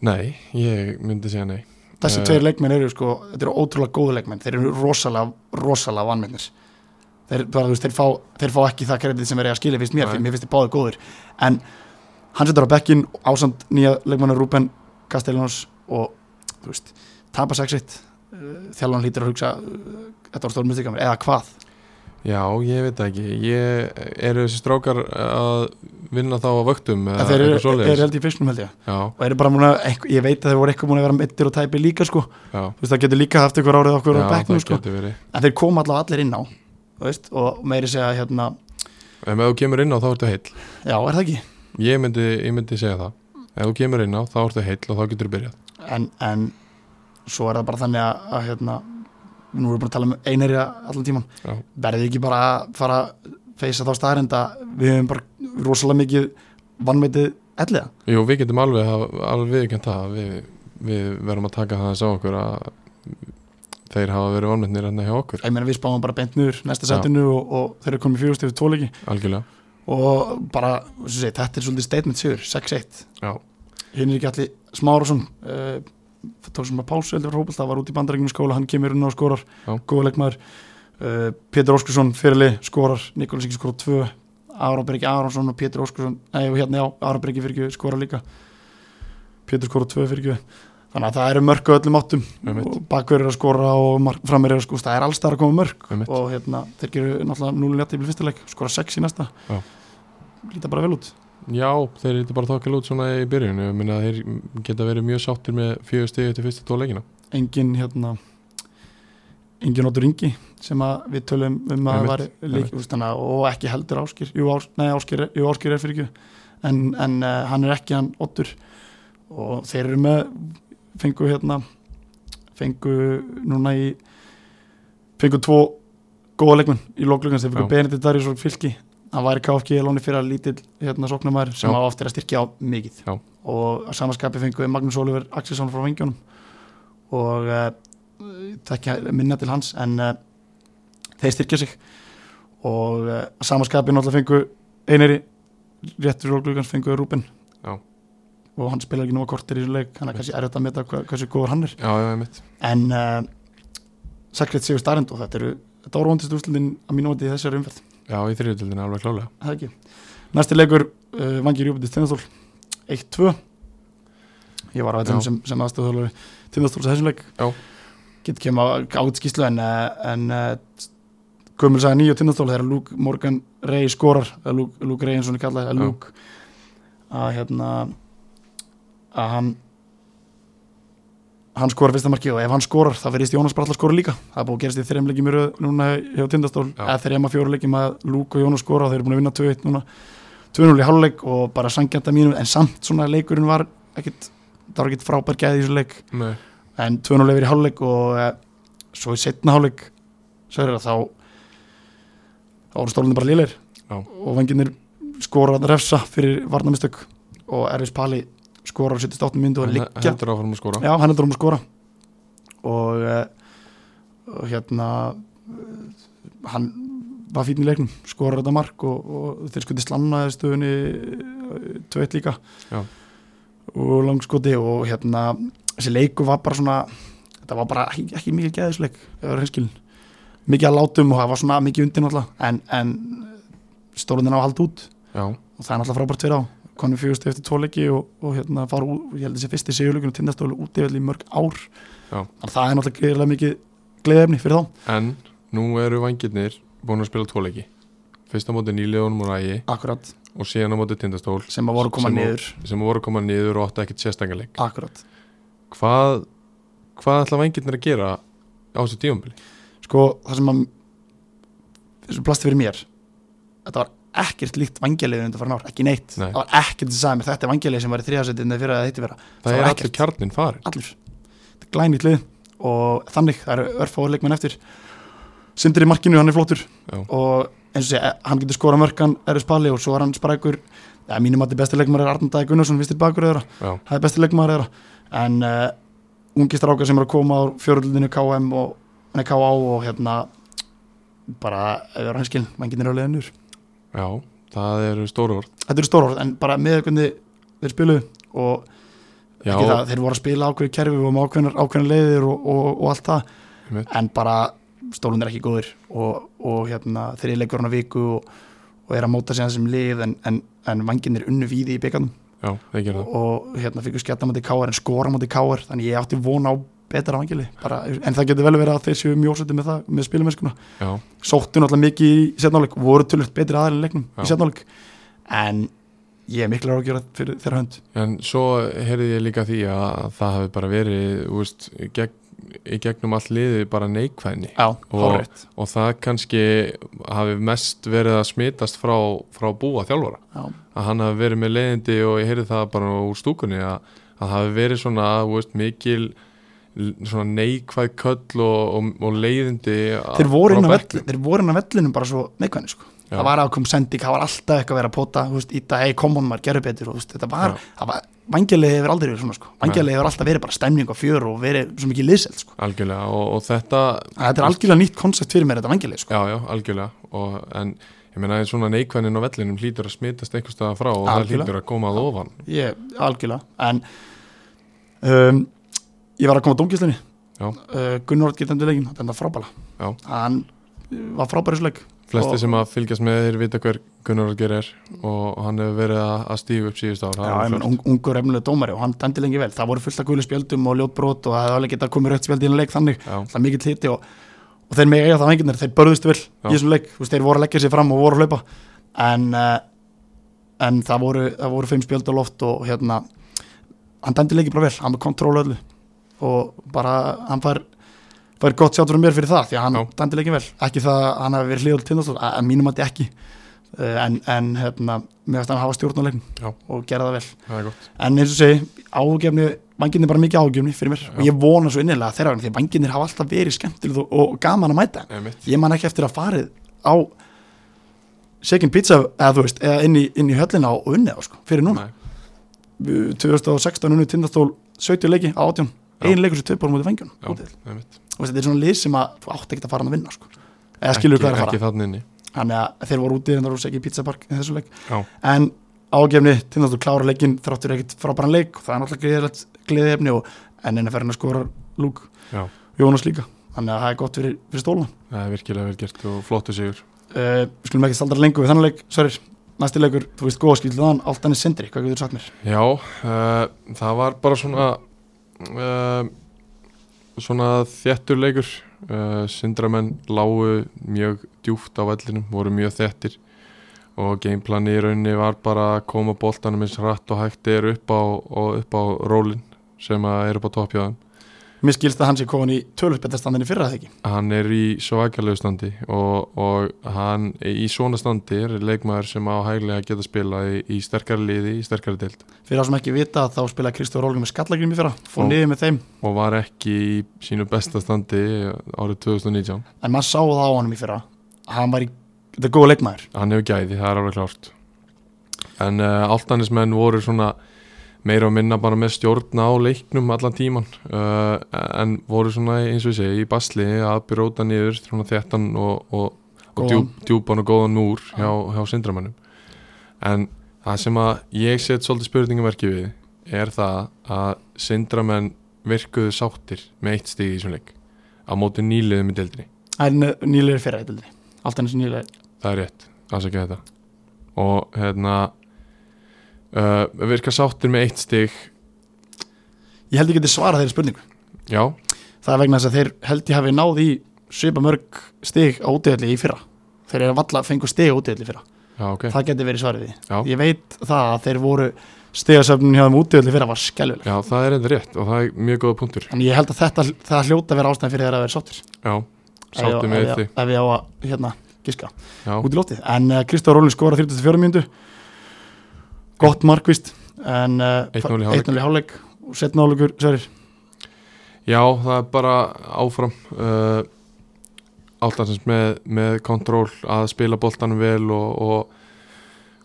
Nei, ég myndi segja nei. Þessi Eh. tveir leikmenn eru sko, þetta eru ótrúlega góðu leikmenn. Þeir eru rosalega, rosalega vannmennir þeir, bara, veist, þeir, fá, þeir fá ekki það kredit sem er að skilja fyrst mér, Nei. fyrir mér finnst þeir báðir góður en hann setur á bekkin ásand nýja leikmennar Rúben Castellanos og þú veist, tapa 6-1 þjálfan hlýtur að hugsa uh, þetta var stórmyndið mér, eða hvað? Já, ég veit ekki. Ég, Eru þessi strákar að vinna þá á vöktum eða þeir eru, eru held í fyrstnum held ég. Já, og eru bara að, einhver- ég veit að þeir voru eitthvað múin að vera mittir og tæpi líka sko, já, þú veist það getur líka haft ykkur árið okkur á já bekknum það sko, en þeir koma allavega allir inn á veist, og meiri segja hérna ef þú kemur inn á þá ertu heill. Já, er það ekki, Ég myndi, ég myndi segja það. Ef þú kemur inn á þá ertu heill og þá getur þú byrjað. En, en svo er það bara þannig að, að hérna, nú erum við búin að tala um einherja allan tíman, verðið ekki bara að fara að feysa þá staðarind að við hefum bara rosalega mikið vannmetið elliða? Jú, við getum alveg, alveg viðkjönd það við, við verðum að taka það að sá okkur að þeir hafa verið vonmyndnir hérna hjá okkur. Ég meina við spáum bara beint niður næsta setinu og, og þeir eru komið fjóðust yfir tvoleiki algjörlega. Og bara, segi, þetta er svolítið statement sigur, 6-1 Já, hinn er ekki allir Smárásson uh, tók sem að pásu heldur hópult, það var út í bandarækjum skóla, hann kemur inn á og skorar. Já. góða leikmaður. Uh, Pétur Óskarsson fyrirli skorar, Nikolas Ingi skorar tvö. Aron Bergi Aronsson og Pétur Óskarsson nei, og hérna já, Aron Bergi fyrir ekki skorar líka. Pétur skorar tvö fyrir ekki þannig að það eru mörg öllum áttum. Og bakverður að skora og framir er að skora, það er alls það að koma mörg og hérna, þeir geru náttúrulega 0 létti í fyrsta leik, skora 6 í næsta. Já. líta bara vel út. Já þeir eru bara þokkal út svona í byrjun. Ég minna að þeir geta verið mjög sáttir með fjögur stegi til fyrstu tvo leikina. Engin hérna engin Óttur Ingi sem að við tölum um að var úst, hana, og ekki heldur Áskir jú, ás, nei, Áskir, jú, Áskir er fyrir ekki. En, en uh, hann er ekki hann Óttur og þeir eru með fengu hérna fengu núna í fengu tvo góða leikmenn í lóklugans, þeir fengu. Benedikt Darius og Fylki hann var í KFG lóni fyrir að lítill hérna sóknumæður sem á oft er að styrkja á mikið Já. og að samaskapi fengu Magnús Oliver Axelsson frá Vengjónum og uh, tekja minna til hans en uh, þeir styrkja sig og uh, að samaskapi náttúrulega fengu einari réttur og glugans fengu Rúben. Og hann spilar ekki nú að kortir í þessu leik hann er kannski erfitt að meta hva, hversu góður hann er. Já, já, einmitt. En uh, Sakret Sigur Starend og þetta eru þetta voru vondist úrslutin að mínu vandi í þessari umferð. Já, í þriðutildinu alveg klálega það ekki? Næsti leikur uh, Vangir Júbitið Stennathól 1-2 ég var á þetta sem, sem aðstöðuðalari tindastóls þessum leik. Getur kemur ágætt skýslu en, eh, en Guðmur sagði nýju tindastól þegar Luke Morgan Ray skorar Luke Ray eins og hann er kallað eða Já. Luke að hérna að hann hann skorar fyrsta marki og ef hann skorar þá verðist Jónas bara alltaf skora líka. Það er búið að gerast í þreim leikjum í röð núna hjá tindastól. Eða þreim að fjóru leikjum að Luke og Jónas skora og þeir eru búin að vinna 2-1 núna. 2-0 í háluleik og bara sangjanta mínu en samt svona leikurinn var ekkit það var ekkit frábær gæði í þessu leik. Nei, en 2-0 yfir í háluleik og e, svo í setna háluleik svo er það þá þá voru stólunni bara lélir Já. og venginir skora refsa fyrir varnamistök og Erfis Pali skora á 78 myndu og hann liggja. heldur áfram að skora. Já, hann er dróma að skora. Og, uh, og hérna hann var fínn í leiknum skorar þetta mark og, og þeir skuti slannaði stöðunni uh, tveit líka. Já. og langskoti og hérna þessi leiku var bara svona þetta var bara ekki, ekki mikið geðisleik mikið að látum og það var svona mikið undir náttúrulega en, en stólundin á að halda út. Já, og það er náttúrulega frábært fyrir á konum fjögust eftir tvo leiki og, og hérna fara út, ég held þessi fyrsti sigurleikinu tindastólu út í mörg ár. Það er náttúrulega greiðilega mikið gleðefni fyrir þá. En nú eru vangirnir búin að spila tvoleiki Fyrsta móti nýlegunum og rægi akkurat, og síðan á móti tindastól sem að voru koma Sem að- niður. sem voru að koma niður og áttu ekkert sérstakleik Hvað, hvað ætla vangirnir að gera á þessu tíumbili? sko það sem að þessu plasti fyrir mér þetta var ekkert líkt vangjaliðið undir farin ár, ekki neitt. Nei. það var ekkert að sagði mér þetta er vangjaliðið sem var í þriðasettinu fyrir að það heiti vera Það, er allir kjarnin farin allir, þetta er glænýtt lið og þannig, það eru örfáður leikmenn eftir. Sindri í markinu, hann er flottur Já. og eins og sé, hann getur skorað mörkan Erfis Palli og svo er hann sprækur ja, mínum að þetta besti leikmar er Arnald Dæði Gunnarsson vistir bakur Já, það er besti leikmar þeirra. En uh, ungi strákar sem er að koma á fjöröldinu KM og nei, KA og hérna bara, það er hanskil, mannginir á leiðinur já, það eru stóru orð. Þetta eru stór orð, en bara með hvernig þeir spiluðu og ekki það, þeir voru að spila ákveðu kerfi og með ákveðnar, ákveðnar leiðir og, og, og allt það. Einmitt. en bara stólun er ekki góður og, og hérna, þeir eru leikur hann að viku og, og er að móta sig þessum lið en, en, en vangin er unnu víði í byggarnum já, og hérna fyrir skjata mátti káar en skora mátti káar þannig ég átti vona á betra vangili bara, en það getur vel verið að þeir séu mjósætti með það með spilumennskuna, sóttu náttúrulega mikið í setnáleik, voru tölvöld betri aðeins leiknum Já. í setnáleik en ég er miklu að gera fyrir þeirra hönd. En svo heyrði ég líka því að það hafi bara verið veist, gegn, í gegnum all liði bara neikvæðni. Já, hárrétt. og það kannski hafi mest verið að smitast frá, frá búa þjálfara. Já, að hann hafi verið með leiðindi og ég heyrði það bara úr stúkunni að, að hafi verið svona veist, mikil svona neikvæð köll og, og, og leiðindi þeir voru inn á frá velli, þeir voru inn á vellinum bara svo neikvæðni sko. Já. það var aðkom sending, það var alltaf eitthvað að vera að pota veist, íta, hei, komon maður, gerðu betur og, þetta var, það var vangjaliði hefur aldrei verið svona sko. vangjaliði hefur alltaf verið bara stemning og fjör og verið svo mikið liðselt sko. algjörlega og, og þetta að þetta er algjörlega nýtt koncept fyrir mér þetta vangjaliði sko. já, já, algjörlega og, en ég meina svona neikvæðnin á vellinum hlýtur að smitast einhvers staðar frá og það Algjörlega. hlýtur að koma að ofan ég, algjörlega en um, ég var að koma á dómgíslinni Já. uh, Gunnar Orð getandi leikin, þetta er frábæla. Hann uh, var frábæri leik. Flesti Og- sem að fylgjast með þeir vita hver Gunnar Olger er og hann hefur verið að, stígu upp síðust ár það Já, ég menn, ung, ungur efnilega dómari og hann dæmdi lengi vel. Það voru fullt af gulu spjöldum og ljótbrot og það hefði alveg getað komið rautt spjöld í einu leik þannig. Já, það er mikill hiti og, og þeir með eiga það venginir, þeir börðust vel Já. í þessum leik, þú veist, þeir voru að leggja sér fram og voru að hlaupa. En, uh, en það voru, voru fimm spjöld á loft og hérna hann dæmdi leiki bara vel, hann með kontról öllu og bara hann fær fær gott sjátt frá mér fyrir það því að hann Já. dæmdi leiki vel, ekki það að hann hafi verið hlýðal tindastóð, að mínum að þetta ekki. Uh, en, en hérna mér finnst hann hafa stjórn á Já. og gera það vel. Það en eins og segi, ágefni vanginni er bara mikið ágefni fyrir mér. Já. og ég vona svo innilega að þeirra því að vanginnir hafa alltaf verið skemmtilegt og, gaman að mæta ég man ekki eftir að farið á Shaken Pizza eða þú veist, eða inn í, inn í höllina og unnið á sko, fyrir núna. Nei, Við- 2016 unnið tindastól 70 leiki á 18 Já. ein leikur sem mútið vengjunum já, úti. einmitt. Og þetta er svona lið sem að þú átt ekki að fara hann að vinna sko. eða skilur ekki, hvað er að fara ekki þannig að þeir voru úti reyndar úr Shaken Pizza Park í þessu leik já, en ágefni tindastól klára leikin þráttur ekkit frábæran leik og það er náttúrulega og en enn að ferðin að skora lúk Jónas líka þannig að það er gott fyrir, fyrir stóluna það er virkilega vel gert og flottu sigur uh, við skulum ekki staldra lengur við þannig leik Sverrir, næsti leikur, þú veist góða þann allt hann er sindri, hvað getur þú sagt mér? já, uh, það var bara svona uh, svona þjættur leikur. Uh, Sindramenn lágu mjög djúft á vellinum, voru mjög þjættir og gameplani í rauninni var bara að koma boltanum eins hratt og hægt er upp á, upp á rólinn sem er upp á toppjáðum Mér skilst að hann sé komin í tölvspetastandinni fyrra það ekki? Hann er í svakalegu standi og, og hann í svona standi er leikmaður sem á hæglega geta spila í, í sterkari liði, í sterkari deild. Fyrir þá sem ekki vita þá spilaði Kristóf Rólgum með skallagrými fyrra. Fór niður með þeim. og var ekki í sínu besta standi árið 2019 En maður sá það á honum í fyrra Hann var í, þetta er góða leikmaður. Hann hefur gæði, það er alveg klárt. En uh, altanismenn voru svona meira og minna bara með stjórna á leiknum allan tíman uh, en voru svona eins og ég segi í basli að byrjóta niður svona þéttan og, og, og Góðan. djúp, djúpan og góðan múr hjá, hjá syndramennum en það sem að ég set svolítið spurningamerki við er það að syndramenn virkuðu sáttir með eitt stig í þessum leik á móti nýliðum í deildinni. Er fyrra eitthvað Allt sem nýlega það er rétt, það ekki þetta. Og hérna uh, virka sáttir með eitt stig? Ég held ég geti svarað þeirri spurningu. Já, Það er vegna þess að þeir held ég hafi náð í svipa mörg stig á útöðli í fyrra. Þeir eru valla fengu stig á útöðli í fyrra. Já ok. Það geti verið svarið því Ég veit það að þeir voru stigasöfnun hjá þeim útöðli fyrra var skelvileg já, það er eitthvað rétt og það er mjög góða punktur. En ég held að þetta það hljóta að vera ástæðan fyrir þeirra að vera sáttir. Já, sáttir með ég- ef ég á að hérna giska já, út í lótið En uh, Kristóf Rólin skora 34 mínútu Gott markvist En uh, 1-0 í hálfleik. 1-0 í hálfleik Og setna áleikur Sverir já, það er bara áfram uh, áttansins með, með kontról að spila boltanum vel og, og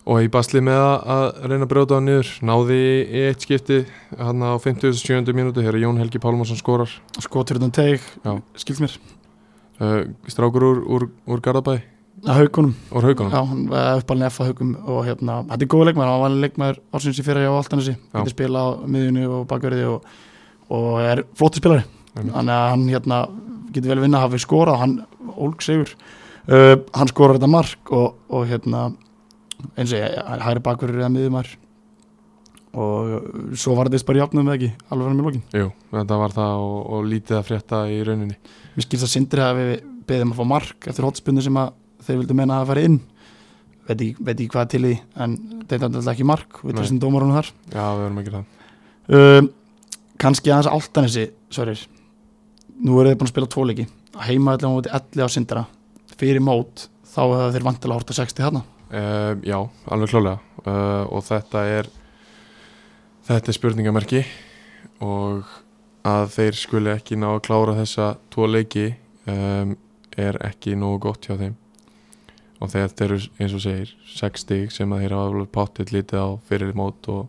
og í basli með að, að reyna að brjóta hann niður náði í eitt skipti hann á 57. mínútu hér er Jón Helgi Pálmarsson skorar Skotur utan teig Já. Skilst mér uh, strákur úr, úr, úr Garðabæ Að haugunum úr haugunum Já, hann var uppalinn F að haugum og hérna, þetta er góð leikmaður, hann var leikmaður ársins í fyrir á Altanesi, getur spila á miðjunni og bakverði og, og er flóttur spilari, þannig að hann hérna, getur vel vinna að hafi skorað, hann ólg sigur, uh, hann skorar þetta mark og, og hérna eins og ég, hæri bakverður eða miðjumar og svo var þetta bara jafnum með ekki, alveg hann með lokin. Jú, þetta var það og, og lítið að frétta í rauninni. Mér skilst að Sindri að við beðum að fá mark eftir hotspunni sem að þeir vildu meina að fara inn. Veit ekki, veit ekki hvað til því, en þetta er alltaf ekki mark. Við þessum dómarunum þar. Já, við erum ekki það. Um, kannski aðeins áltanessi Sverrir, nú eru þið búin að spila tvoleiki heima allavega mútið elli á Sindra. Fyrir mót, þá hefur þeir vantilega horta 60 þarna. Uh, Já, alveg klálega uh, og þetta er þetta er spurningamerki. Og að þeir skuli ekki ná að klára þessa tvo leiki um, er ekki nógu gott hjá þeim og þetta eru eins og segir sex stig sem að þeir hafa páttið lítið á fyrir mót og,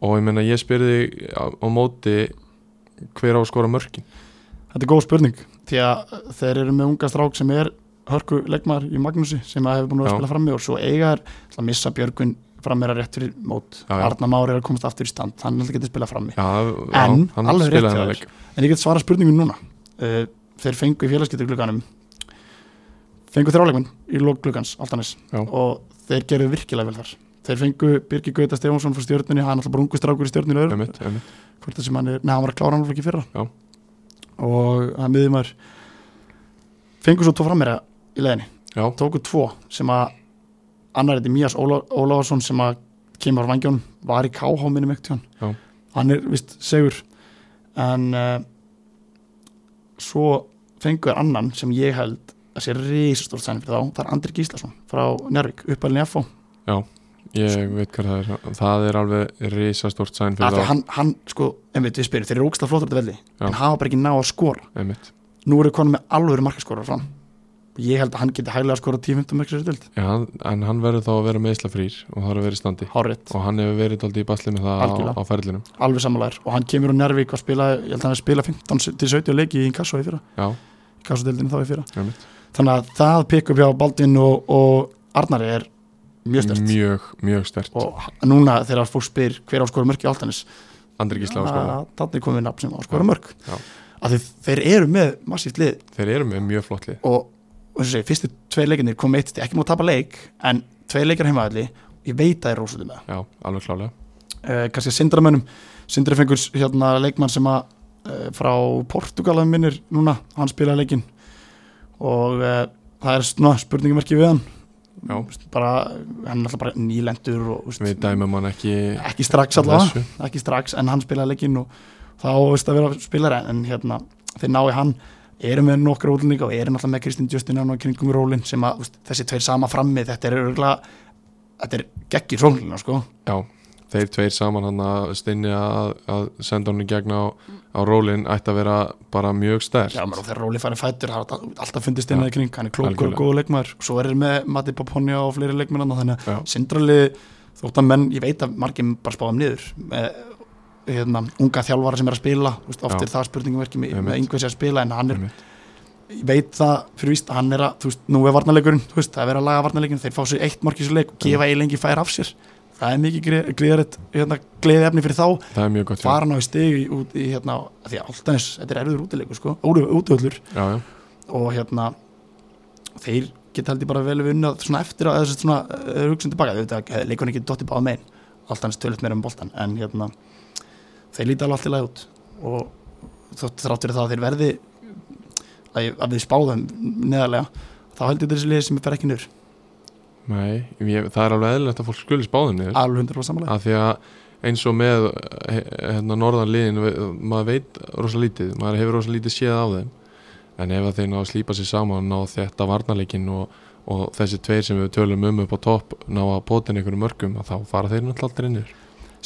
og ég menna ég spyrði á, á móti hver á að skora mörkin? Þetta er góð spurning, því að þeir eru með unga strák sem er hörku leikmaður í Magnúsi sem að hefur búin að að spila frammi og svo eiga er að missa Björgun frammeira rétt fyrir mót. Arna Már er að komast aftur í stand, hann er að geta spila frammi. Já, En, já, alveg rétt. En ég get svara spurningun núna. Uh, Þeir fengu í félagskiptur glugganum Fengu þrjáleikmenn í lók gluggans Altanis Já. Og þeir gerðu virkilega vel þar. Þeir fengu Birgi Gauta Stefánsson frá stjórnunni Hann er alltaf bara ungu strákur í stjórnunni. Hvort það sem hann er, neða hann var að klára hann ekki fyrra. Já. Og hann miður maður Fengu svo tvo frammeira í leðinni Já, Tóku tvo sem að Annar þetta Mías Óla, Ólafarsson sem að kemur á vangjónum Var í KH minnum ekkert hann Hann er vist segur. En uh, Svo fengu þér annan sem ég held að sé risastórt sæni fyrir þá. Það er Andri Gíslason frá Njárvík uppalinn FO ég veit hvað það er. Það er alveg risastórt sæn fyrir Af að þá. hann, hann sko, einmitt við spyrir þeir eru ógstlega flottur þetta velli. Já. en hafa bara ekki ná að skora. Einmitt. nú eru konum með alvöru markaskórar fram. Ég held að hann geti hæglega að skora 10-15 mörg sér stild Já, en hann verður þá að vera meðslafrýr og það er að vera í standi. Hárétt, og hann hefur verið aldrei í basli með það á, Algjörlega. á ferlinum. Alveg samanlegar og hann kemur á Njárvík og spila, ég held að hann spila 15-17 leiki í Inkasso í fyrra. Já, Inkasso-dildinu þá í fyrra. Einmitt. Þannig að það pikk upp hjá Baldvin og, og Arnari er mjög stert mjög, mjög stert og núna þegar fólk spyr hver á skora mörg í Altanis Andri Gísla á skóla þannig komið nafn sem á skora mörg Já. af því þeir eru með massíft lið. Þeir eru með mjög flott lið. Og, og að segja, fyrstu tvei leikinir kom eitt, ekki múið að tapa leik en tvei leikir heimaðalli ég veit að það er rósuðu með Já, alveg klálega. Uh, kannski að syndramönnum syndri fengur hérna leikmann sem að uh, frá Portugal að minnir núna, hann spilaði leikinn og uh, það er svona spurningamerki við hann Já. Bara, hann er alltaf bara nýlendur og veist, við dæmum hann ekki ekki strax þessu. ekki strax, en hann spilaði leikinn og þá veist að vera spilari en hérna, þeir nái hann erum við nokkra útlendinga og erum alltaf með Kristinn Justin og kringum rólinn sem að veist, þessi tveir sama frammi, þetta er örgulega þetta er geggir sólina sko Já, þeir tveir saman hann að stinni að, að senda hann í gegn á, á rólinn ætti að vera bara mjög stert Já, maður, og þegar Róli færi fættur, það er alltaf fundist inn Já. í kring, hann er klókur og Algjörlega. góð leikmaður og svo er þeir með Matti Paponja og fleiri leikmenn þannig að sindrali þótt að menn, ég veit að margir bara spáðum niður með hérna, unga þjálfara sem er að spila veist, oft Já. er það spurningverki með, Einmitt. með sem er að spila en hann er, ég veit það fyrir víst að hann er að, þú veist, nú er varnarleikurinn þú veist, það er að laga varnarleikurinn, þeir fá sér eitt mark í sér leik og gefa eiginlega fær af sér það er mikið greiðaritt hérna, gleði efni fyrir þá. Er fara ná í stegi út í hérna, því að alltaf þetta er erfiður útileikur sko, útöðlur Já, já, og hérna þeir geta held ég bara vel við unnað svona eftir að þessu svona uh, hugsun tilbaka, þetta leikur ekki dotti báða megin. Alltaf hans tölut meira um boltan en hérna þeir líti alveg læg út. Og þótt þrátt fyrir það að þeir verði að, að við spáðum neðarlega þá held ég þessi liði sem fer ekki niður nei, ég, það er alveg eðlilegt að fólk skuli spáðum niður. Alveg hundur og samanlega að því að eins og með he- hérna norðan liðin ve- maður veit rosa lítið, maður hefur rosa lítið séð á þeim. En ef þeir ná að slípa sér saman ná þetta varnarleikin og, og þessi tveir sem við tölum um upp á topp ná að potin einhverjum mörgum þá fara þeir náttúrulega aldrei niður.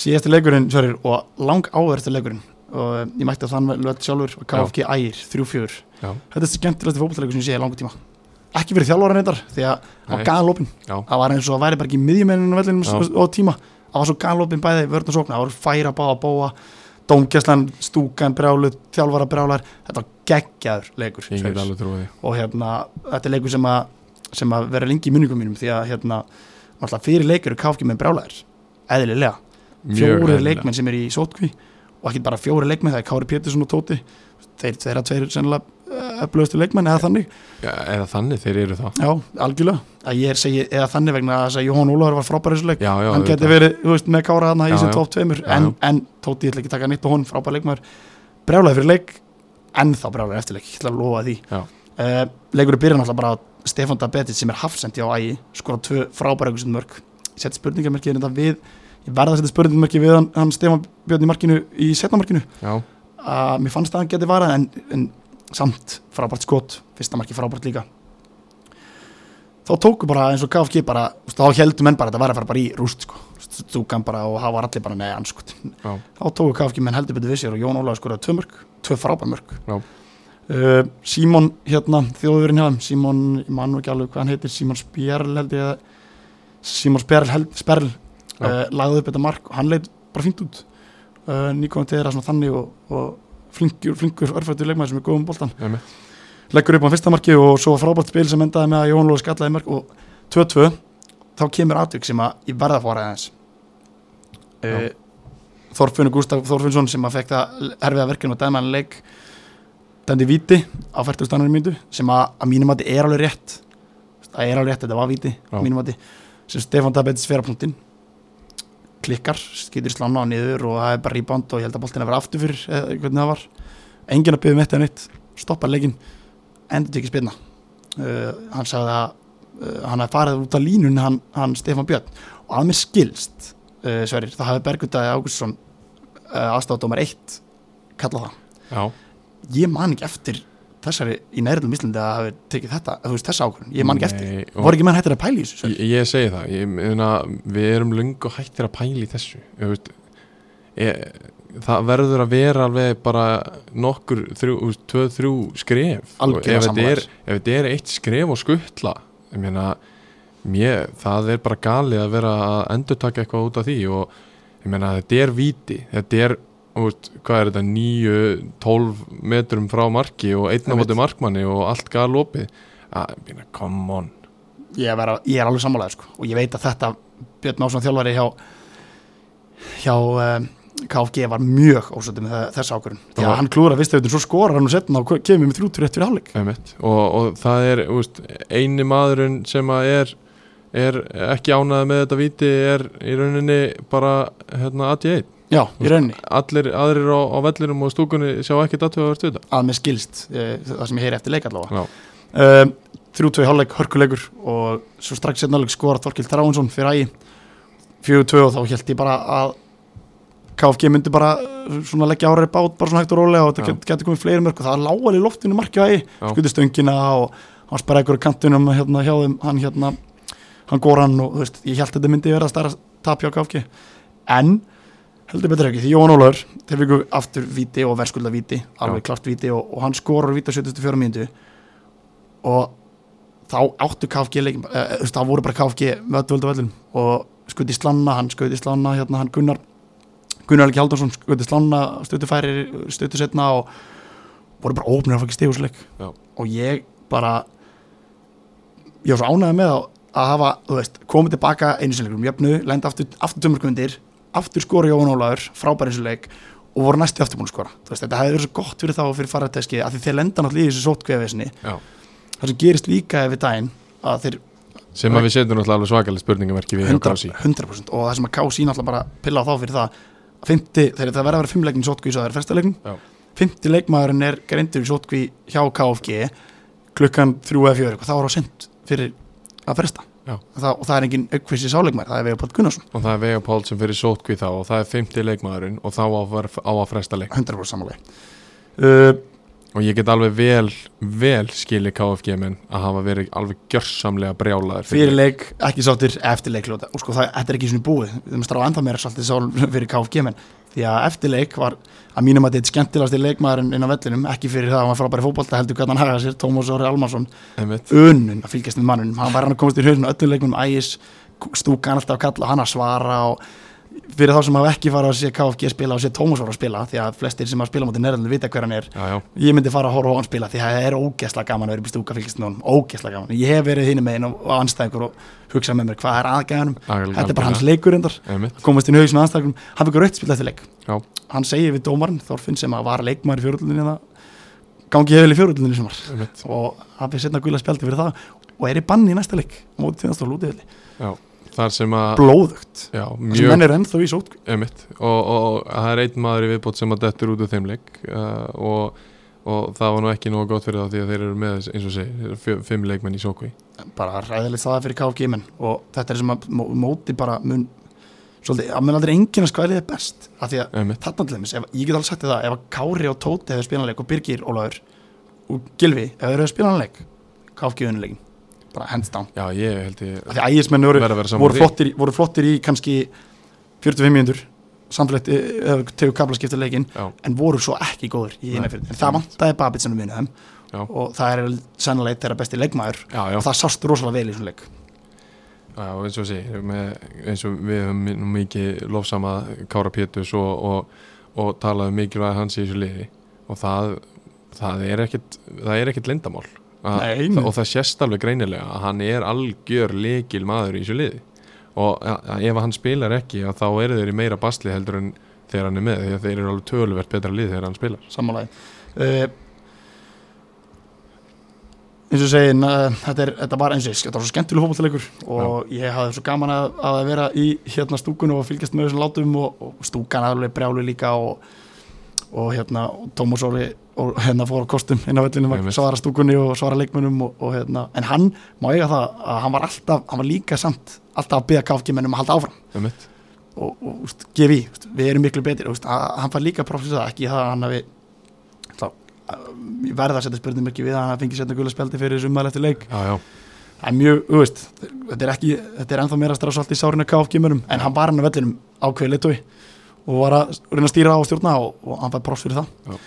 Síðasti leikurinn, sverir, og lang áverðasti leikurinn og ég mætti að þann löt sjálfur og KFG ægir, 3-4 Já, þetta er skemmtilegasti fótballleikur sem ég sé í langa tíma ekki fyrir þjálfara neyndar því að á Nei. galopin það var eins og að væri bara ekki miðjumenninu vellinum á tíma. Það var svo galopin bæði vörn og sókna það voru færa báða bóa dómkjæslan, stúkan, brjálu, þjálfara brjálar. Þetta var geggjaður leikur og hérna, þetta er leikur sem að sem að vera lengi í minningum mínum því að hérna, fyrir leikur er KFG með brjálæðir. Eðlilega, fjóri leikmenn sem er í sótkví og ekki bara fjóri leikmenn, það er Kári Pétursson og Tóti þeir, þeir að tveir sennilega öflöðustu leikmenn eða þannig. Já, eða þannig þeir eru það Já, algjörlega, ég er segi eða þannig vegna að Jóhann Ólafur var frábær þessu leik. Já, já, hann geti verið, þú veist, með kára þarna í top 2 Já, en, en Tóti, ég ætla ekki að taka nýtt á honum frábær leikmaður, brjálaði fyrir leik en þá brjálaði eftir leik, ég ætla að lofa því. Uh, leikur er byrjan alltaf bara á Stefán Dabetit sem er hafsendi á ægi skora tvö frábæra að mér fannst að hann geti varað en, en samt frábært skot fyrsta marki frábært líka. Þá tóku bara eins og KFG bara þá heldur menn bara að þetta var að fara bara í rúst sko. þú kann bara og það var allir bara neða anskot já, þá tóku KFG menn heldur betur við sér og Jón Ólaður skoraði tvö mörg tvö frábær mörg uh, Símon hérna þjóðurinn hjá þeim Símon, ég man nú ekki alveg hvað hann heitir Símon Spjærl held ég að Símon Spjærl, held, Spjærl Já. uh, lagði upp þetta mark og hann leit bara fínt út uh, þeirra svona þannig og, og flinkur, flinkur örfættur leikmaður sem er góðum boltan ég með leggur upp á fyrsta marki og svo frábært spil sem endaði með að Jón Lóði skallaði mark og 2-2 þá kemur atvik sem að ég verða að fara aðeins uh, Þorfinnur Gustaf Þorfinnsson sem að fekk það erfiða verkefni og dæma hann leik dæmdi viti á 40 stannari myndu sem að, að mínum að er alveg rétt. Það er alveg rétt, þetta var viti að sem Stefán Dabetis fer á punktinn klikkar, skýtur slána á niður og það er bara rebound og ég held að boltin að vera aftur fyrir eða hvernig það var. Enginn að byggja um eitt eða neitt stoppar leikinn endur tekið spilna uh, hann sagði að uh, hann hafði farið út af línun hann, hann Stefán Björn og að mér skilst uh, Sverrir, það hafi Bergundæði Ágústsson uh, aðstafadómar 1 kallað það. Já, ég man ekki eftir þessari í nærðum Íslandi að hafi tekið þetta þú veist þessa ákvörðun, ég man ekki eftir. Nei, og- voru ekki menn hættir að pæla í þessu? Ég, ég segi það, ég, meina, við erum löngu hættir að pæla í þessu veist, ég, það verður að vera alveg bara nokkur, þrjú, tvö, þrjú skref. Ef þetta er, er eitt skref og skuttla ég meina, mér, það er bara galið að vera að endur taka eitthvað út af því og ég meina, þetta er víti þetta er, veist, hvað er þetta 9-12 metrum frá marki og einn á Einmitt. móti markmanni og allt galopið að, ég meina, come on ég, er vera, ég er alveg sammálaður sko. og ég veit að þetta Björn Másson þjálfari hjá hjá um, KFG var mjög ósöndið með þe- þessa ákvörðun því að hann að vist auðvitað svo skorar hann og setna og kemur með þrjútur eftir hálfleik. Og, og það er úst, eini maðurinn sem að er, er ekki ánæði með þetta víti er í rauninni bara hérna, AT1 já, í rauninni. allir aðrir á, á vellinum og stúkunni sjá ekki datu að vera stuða að mér skilst, eh, það sem ég heyri eftir leik allavega. Um, þrjú tvei hálfleik, hörkuleikur og svo strax setna leik skora Þorkil Tráinsson fyrir ægi. Fjögur tvö og þá held ég bara að KFG myndi bara uh, svona leggja ára í bát bara svona hægt og rólega og þetta get, getur komið fleiri mörg og það er lágal í loftinu markja ægi. Já. skuti stöngina og hann spara ykkur kantunum hérna hjá þeim hann hérna, hann Goran og veist, ég held að þetta myndi vera stærra tap hjá KFG en heldur betur ekki því Jóhann Ólafur þeir fikku aftur viti og verðskulda viti alveg klart viti og, og hann skorur viti á 74 mínútu. Og þá áttu KFG leikin, þú veist, það voru bara KFG völdu völlum og skuti slanna, hann skuti slanna hérna, hann Gunnar Gunnar Helgi Haldarsson skuti slanna, stötu færi stötu setna og voru bara ópnir að fækja stegusleik Já. og ég bara ég var svo ánægði með að hafa, þú veist, komið tilbaka einu sinleikum, jöfnu, lenda aftur, aftur tömurkundir aftur skora Jóhann Ólaður frábær eins og leik og voru næstu aftur búin að skora veist, þetta hefði verið svo gott fyrir þá og fyrir farateski að því þeir lenda náttúrulega í þessu sótkvefiðsni já. Það sem gerist líka ef við daginn að þeir sem að við setjum náttúrulega alveg svakalega spurningamerki við hjá 100%, Kási 100% og það sem að Kási náttúrulega bara pilla á þá fyrir það að 50, þegar það verða að vera 5 leikin sótkví það er Já. 50 leikmaðurinn er greindur í sótkví hjá KFG klukkan 3 eða 4 þá er það sent fyrir að fresta. Það, og það er engin aukvissi sáleikmaður, það er Vegapáll Gunnarsson. Og það er Vega Pál sem fyrir sótkví þá og það er 50 leikmaðurinn og þá á að, á að fresta leik. 100% samanlega uh, og ég get alveg vel, vel skili KFG menn að hafa verið alveg gjörsamlega brjálaður fyrir leik, ekki sáttir eftir leik og sko það, er ekki svona búið. Við erum stráð ennþá meira svolítið sál fyrir KFG menn því að eftir leik var að mínum að þetta er skemmtilegast í leikmaðurinn inn á vellinum. Ekki fyrir það að hann var frábæri fótbolta heldur hvernig hann hagaði sér Tómas Óri Almarsson. Unun að fylgjast með mannunum hann var hann að komast í hausinu öllu leikmunum ægis stúkan alltaf að kalla hann að svara og fyrir þá sem hafa ekki fara að sé KFG spila og sé Tómas Óri að spila því að flestir sem að spila mútið nærðanlega vita hver hann er. Já, já, ég myndi fara að horfa á hann spila því að það er ógeðslega gaman að vera í stúka honum ógeðslega gaman, ég hef verið hinn megin og, anstæðingur og hugsað með mér hvað er aðgæðanum. Þetta er bara hans leikur endar komast inn í hausinu anstæðingum, hann fyrir rautt spila eftir leik. Já. hann segir við dómarinn Þorfinn sem að var leikmaður í fjörullinni gangi og og þar sem að blóðugt. Já, þar sem mjög menn er ennþá í sót Einmitt. Og, og, og það er einn maður í viðbót sem að dettur út úr þeim leik uh, og, og það var nú ekki nógu gott fyrir þá því að þeir eru með eins og segir, fimm leikmenn í sókví bara ræðilegt það fyrir KFG menn og þetta er sem að mó- móti bara mun svolítið, að mun aldrei enginn að skvælið er best af því að ef, ég get alveg sagt það ef að Kári og Tóti hefur spilanleik og Birgir og Gilvi, ef þeir hefur spilanleik KFG unnuleikin, bara hands down. Já, ég held ég því ægismenn voru, voru, flottir, í- voru flottir í kannski 45 mínútur samfélegt eða tegur kaplaskipta leikin Já, en voru svo ekki góður í eina fyrir en það vantaði Babit sem við vinnaðum Já. og það er sannlega þeirra besti já, og það sást rosalega vel í svona leik. Já eins og með, eins og við höfum mikið lofsama Kára Pétus og, og, og talaðum mikilvæg hans í þessu liði og það, það er ekkit það er ekkit lindamál Nei, og það sést alveg greinilega að hann er algjör leikil maður í þessu liði. Og ef hann spilar ekki þá eru þeir í meira basli heldur en þegar hann er með því að þeir eru alveg töluvert betra lið þegar hann spilar. Sammálaði uh, eins og ég segi uh, þetta, er, þetta var eins og ég, þetta var svo skemmtileg fótballleikur og ég hafði svo gaman að, að vera í hérna stúkun og fylgjast með þessum látum og, og stúkan alveg brjálu líka og, og hérna Tómas Óli og hérna fór á kostum inn á vellinu Einmitt. svara stúkunni og svara leikmönnum og, og hérna, en hann má eiga það að hann var alltaf, hann var líka samt alltaf að byggja KFG mennum að halda áfram. Og, og úst, gefi, úst, við erum miklu betri úst, að, hann fær líka prófis það, ekki það að hann hafi að, verða að setja spurningum ekki við að hann fengi setna gula spjaldi fyrir þessu eftir leik. Já, já, það er mjög, þú veist, þetta er ekki þetta er ennþá meira strafsalt í sárinu KFG-mönum en hann var hann á vellinum ákveði leitói og var að reyna að stýra á og stjórna og, og hann fær prófs fyrir það. Já.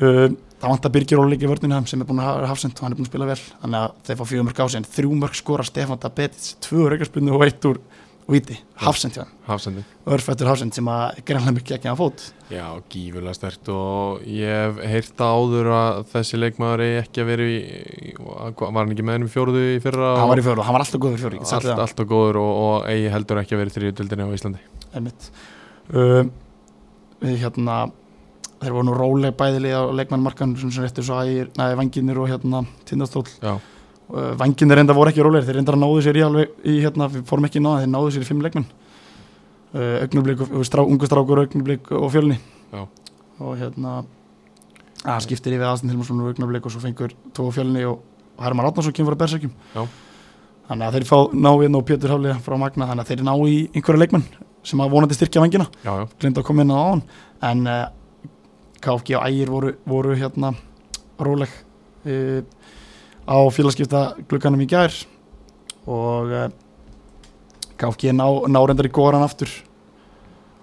Uh, það vantar Birgir líka í vörnina sem er búin að hafa hafsend og hann er búin að spila vel. Þannig að þeir fá fjögur mörg á sig en þrjú mörg skora Stefán Dabetits, tvö raukarspunni og eitt úr víti, hafsend hjá hann örfættur hásend sem að greinlega mikið ekki að fót. Já, gífurlega stert og ég hef heyrt áður að þessi leikmaður eigi ekki að vera í, var hann ekki með hennum fjóruðu í fyrra hann var í fjóru, hann var alltaf góður í fjóru ég get sagt allt, alltaf góður og, og eigi heldur ekki að vera í þriðjöldinni á Íslandi. Einmitt. við hérna þeir voru nú róleg bæðilega á leikmannmarkan sem sem réttur svo ægir, næði vanginir og hérna tindastól uh, vanginir reynda voru ekki rólegir, þeir reynda að náðu sér í alveg í hérna, við fórum ekki í náða, þeir náðu sér í fimm leikmenn. Uh, augnablik og strá, ungu strákur augnablik og fjölni. Já. og hérna að skiptir yfir aðstæðin til svona augnablik og svo fengur tvo fjölni og, Herman Átnarsson kemur frá Bersækjum Já. þannig að þeir fá ná inn og Pétur Hafli frá Magna þannig að þeir ná í einhverja leikmenn sem að vonandi styrkja já, glinda að koma inn á án en uh, KFG og Ægir voru, voru hérna róleg uh, á félagskipta glugganum í gær. Og uh, KFG ná, ná reyndar í Goran aftur.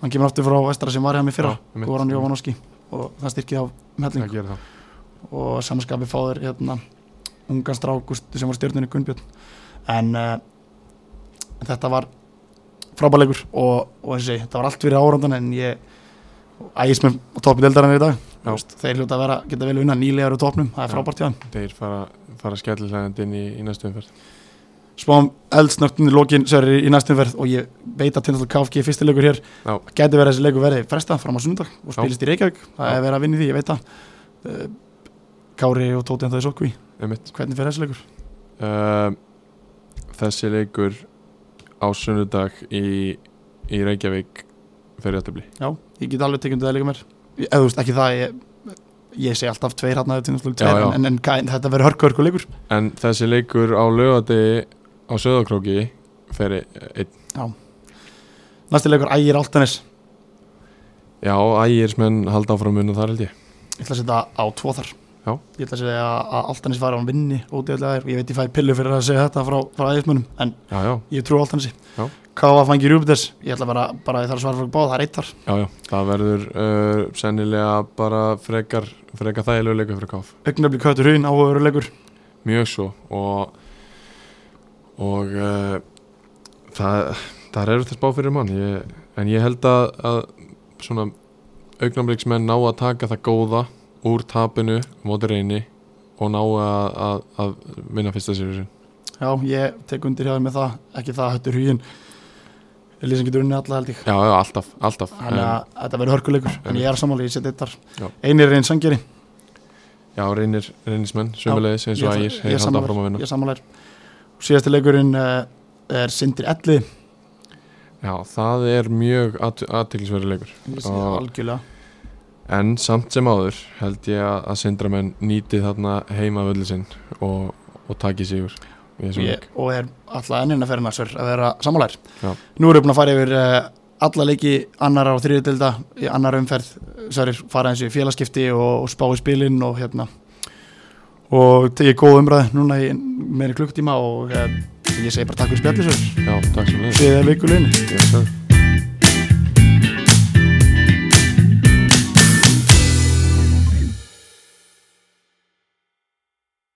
Hann kemur aftur frá Vestra sem var hjá mig fyrra einmitt. Goran Jóvanovski og það styrkið á það og samanskapi fáður hérna ungan strák sem var stjórnunni Gunnbjörn. En uh, þetta var frábæleikur og, og ég, þetta var allt fyrir árandan en ég ægis með toppi deildarinn í dag Já. Veist, þeir hljóta að vera, geta vel unna nýlegar á topnum, það er Já. frábært hjá þeim þeir fara, fara skellilegt inn í, í næstu umferð spáum eldsnögtun í lokin Sverri í næstum verð og ég veit að Tindastóð KFG fyrsti leikur hér, Já. gæti verið að þessi leikur verði fresta fram á sundag og Já. spilist í Reykjavík það Já. er verið að vinna í því, ég veit það Uh, Kári og Tóti en það er sokku í hvernig fer þessi leikur? uh, þessi leikur á sunnudag í, í Reykjavík fyrir jættubli Já, ég get alveg tekjum það líka mér. Eða þú veist ekki það ég, ég segi alltaf tveir hann að Já, tveir já. en, en, þetta verður hörku hörku leikur. En þessi leikur á lögadegi á Söðakróki fyrir einn. Næsti leikur ægir Altanis já, ægirsmenn halda áfram munum þar held ég. Ég ætla að setja á tvo þar. Já. ég ætla að segja að Altanis fara á vinni ódæðlega ég veit ég fæ pillu fyrir að segja þetta frá, frá ægismunum en já, já, ég trú Altanisi Já. Káfa fangi Rúbiters ég ætla bara, bara ég þarf að svara fyrir báð það er eitt þar. Já, já það verður uh, sennilega bara frekar frekar þægilegu leikur fyrir káf. Augnablik höftur hugin áhugaveru leikur? Mjög svo og og uh, það, það er þess bá fyrir mann. Ég, en ég held að, að svona augnamleiksmenn ná að taka það góða úr tapinu móti reyni og ná að, að, að vinna fyrsta sérjusinn já, ég tek undir hjá þér með það ekki það höftur hugin Lýsing getur unni alla held ég. Já, já, alltaf, alltaf. Þannig að þetta verður hörkuleikur. En ég er að sammála, ég seti þar. Einir er einn sangeri já, reynir, reynismenn, sömulegis eins og ægir, þeir halda áfram að vinna. Ég sammála Síðasti leikurinn uh, er Sindri Elli. Já, það er mjög aðtiklisverði leikur. Ég algjörlega. En samt sem áður held ég að sindramenn nýti þarna heima völdu sinn og, og taki sigur ég. Og er alltaf ennina fyrir næsver að vera sammálar Já. Nú erum við búin að fara yfir uh, alla leiki annar á þriðutilda í annar umferð Sverir fara eins í félagskipti og, og spá í spilin og hérna og tekið góð umræð núna í meiri klukktíma og uh, ég segi bara takk fyrir spjallisver Já, takk sem þið. Séð er vikuleginni.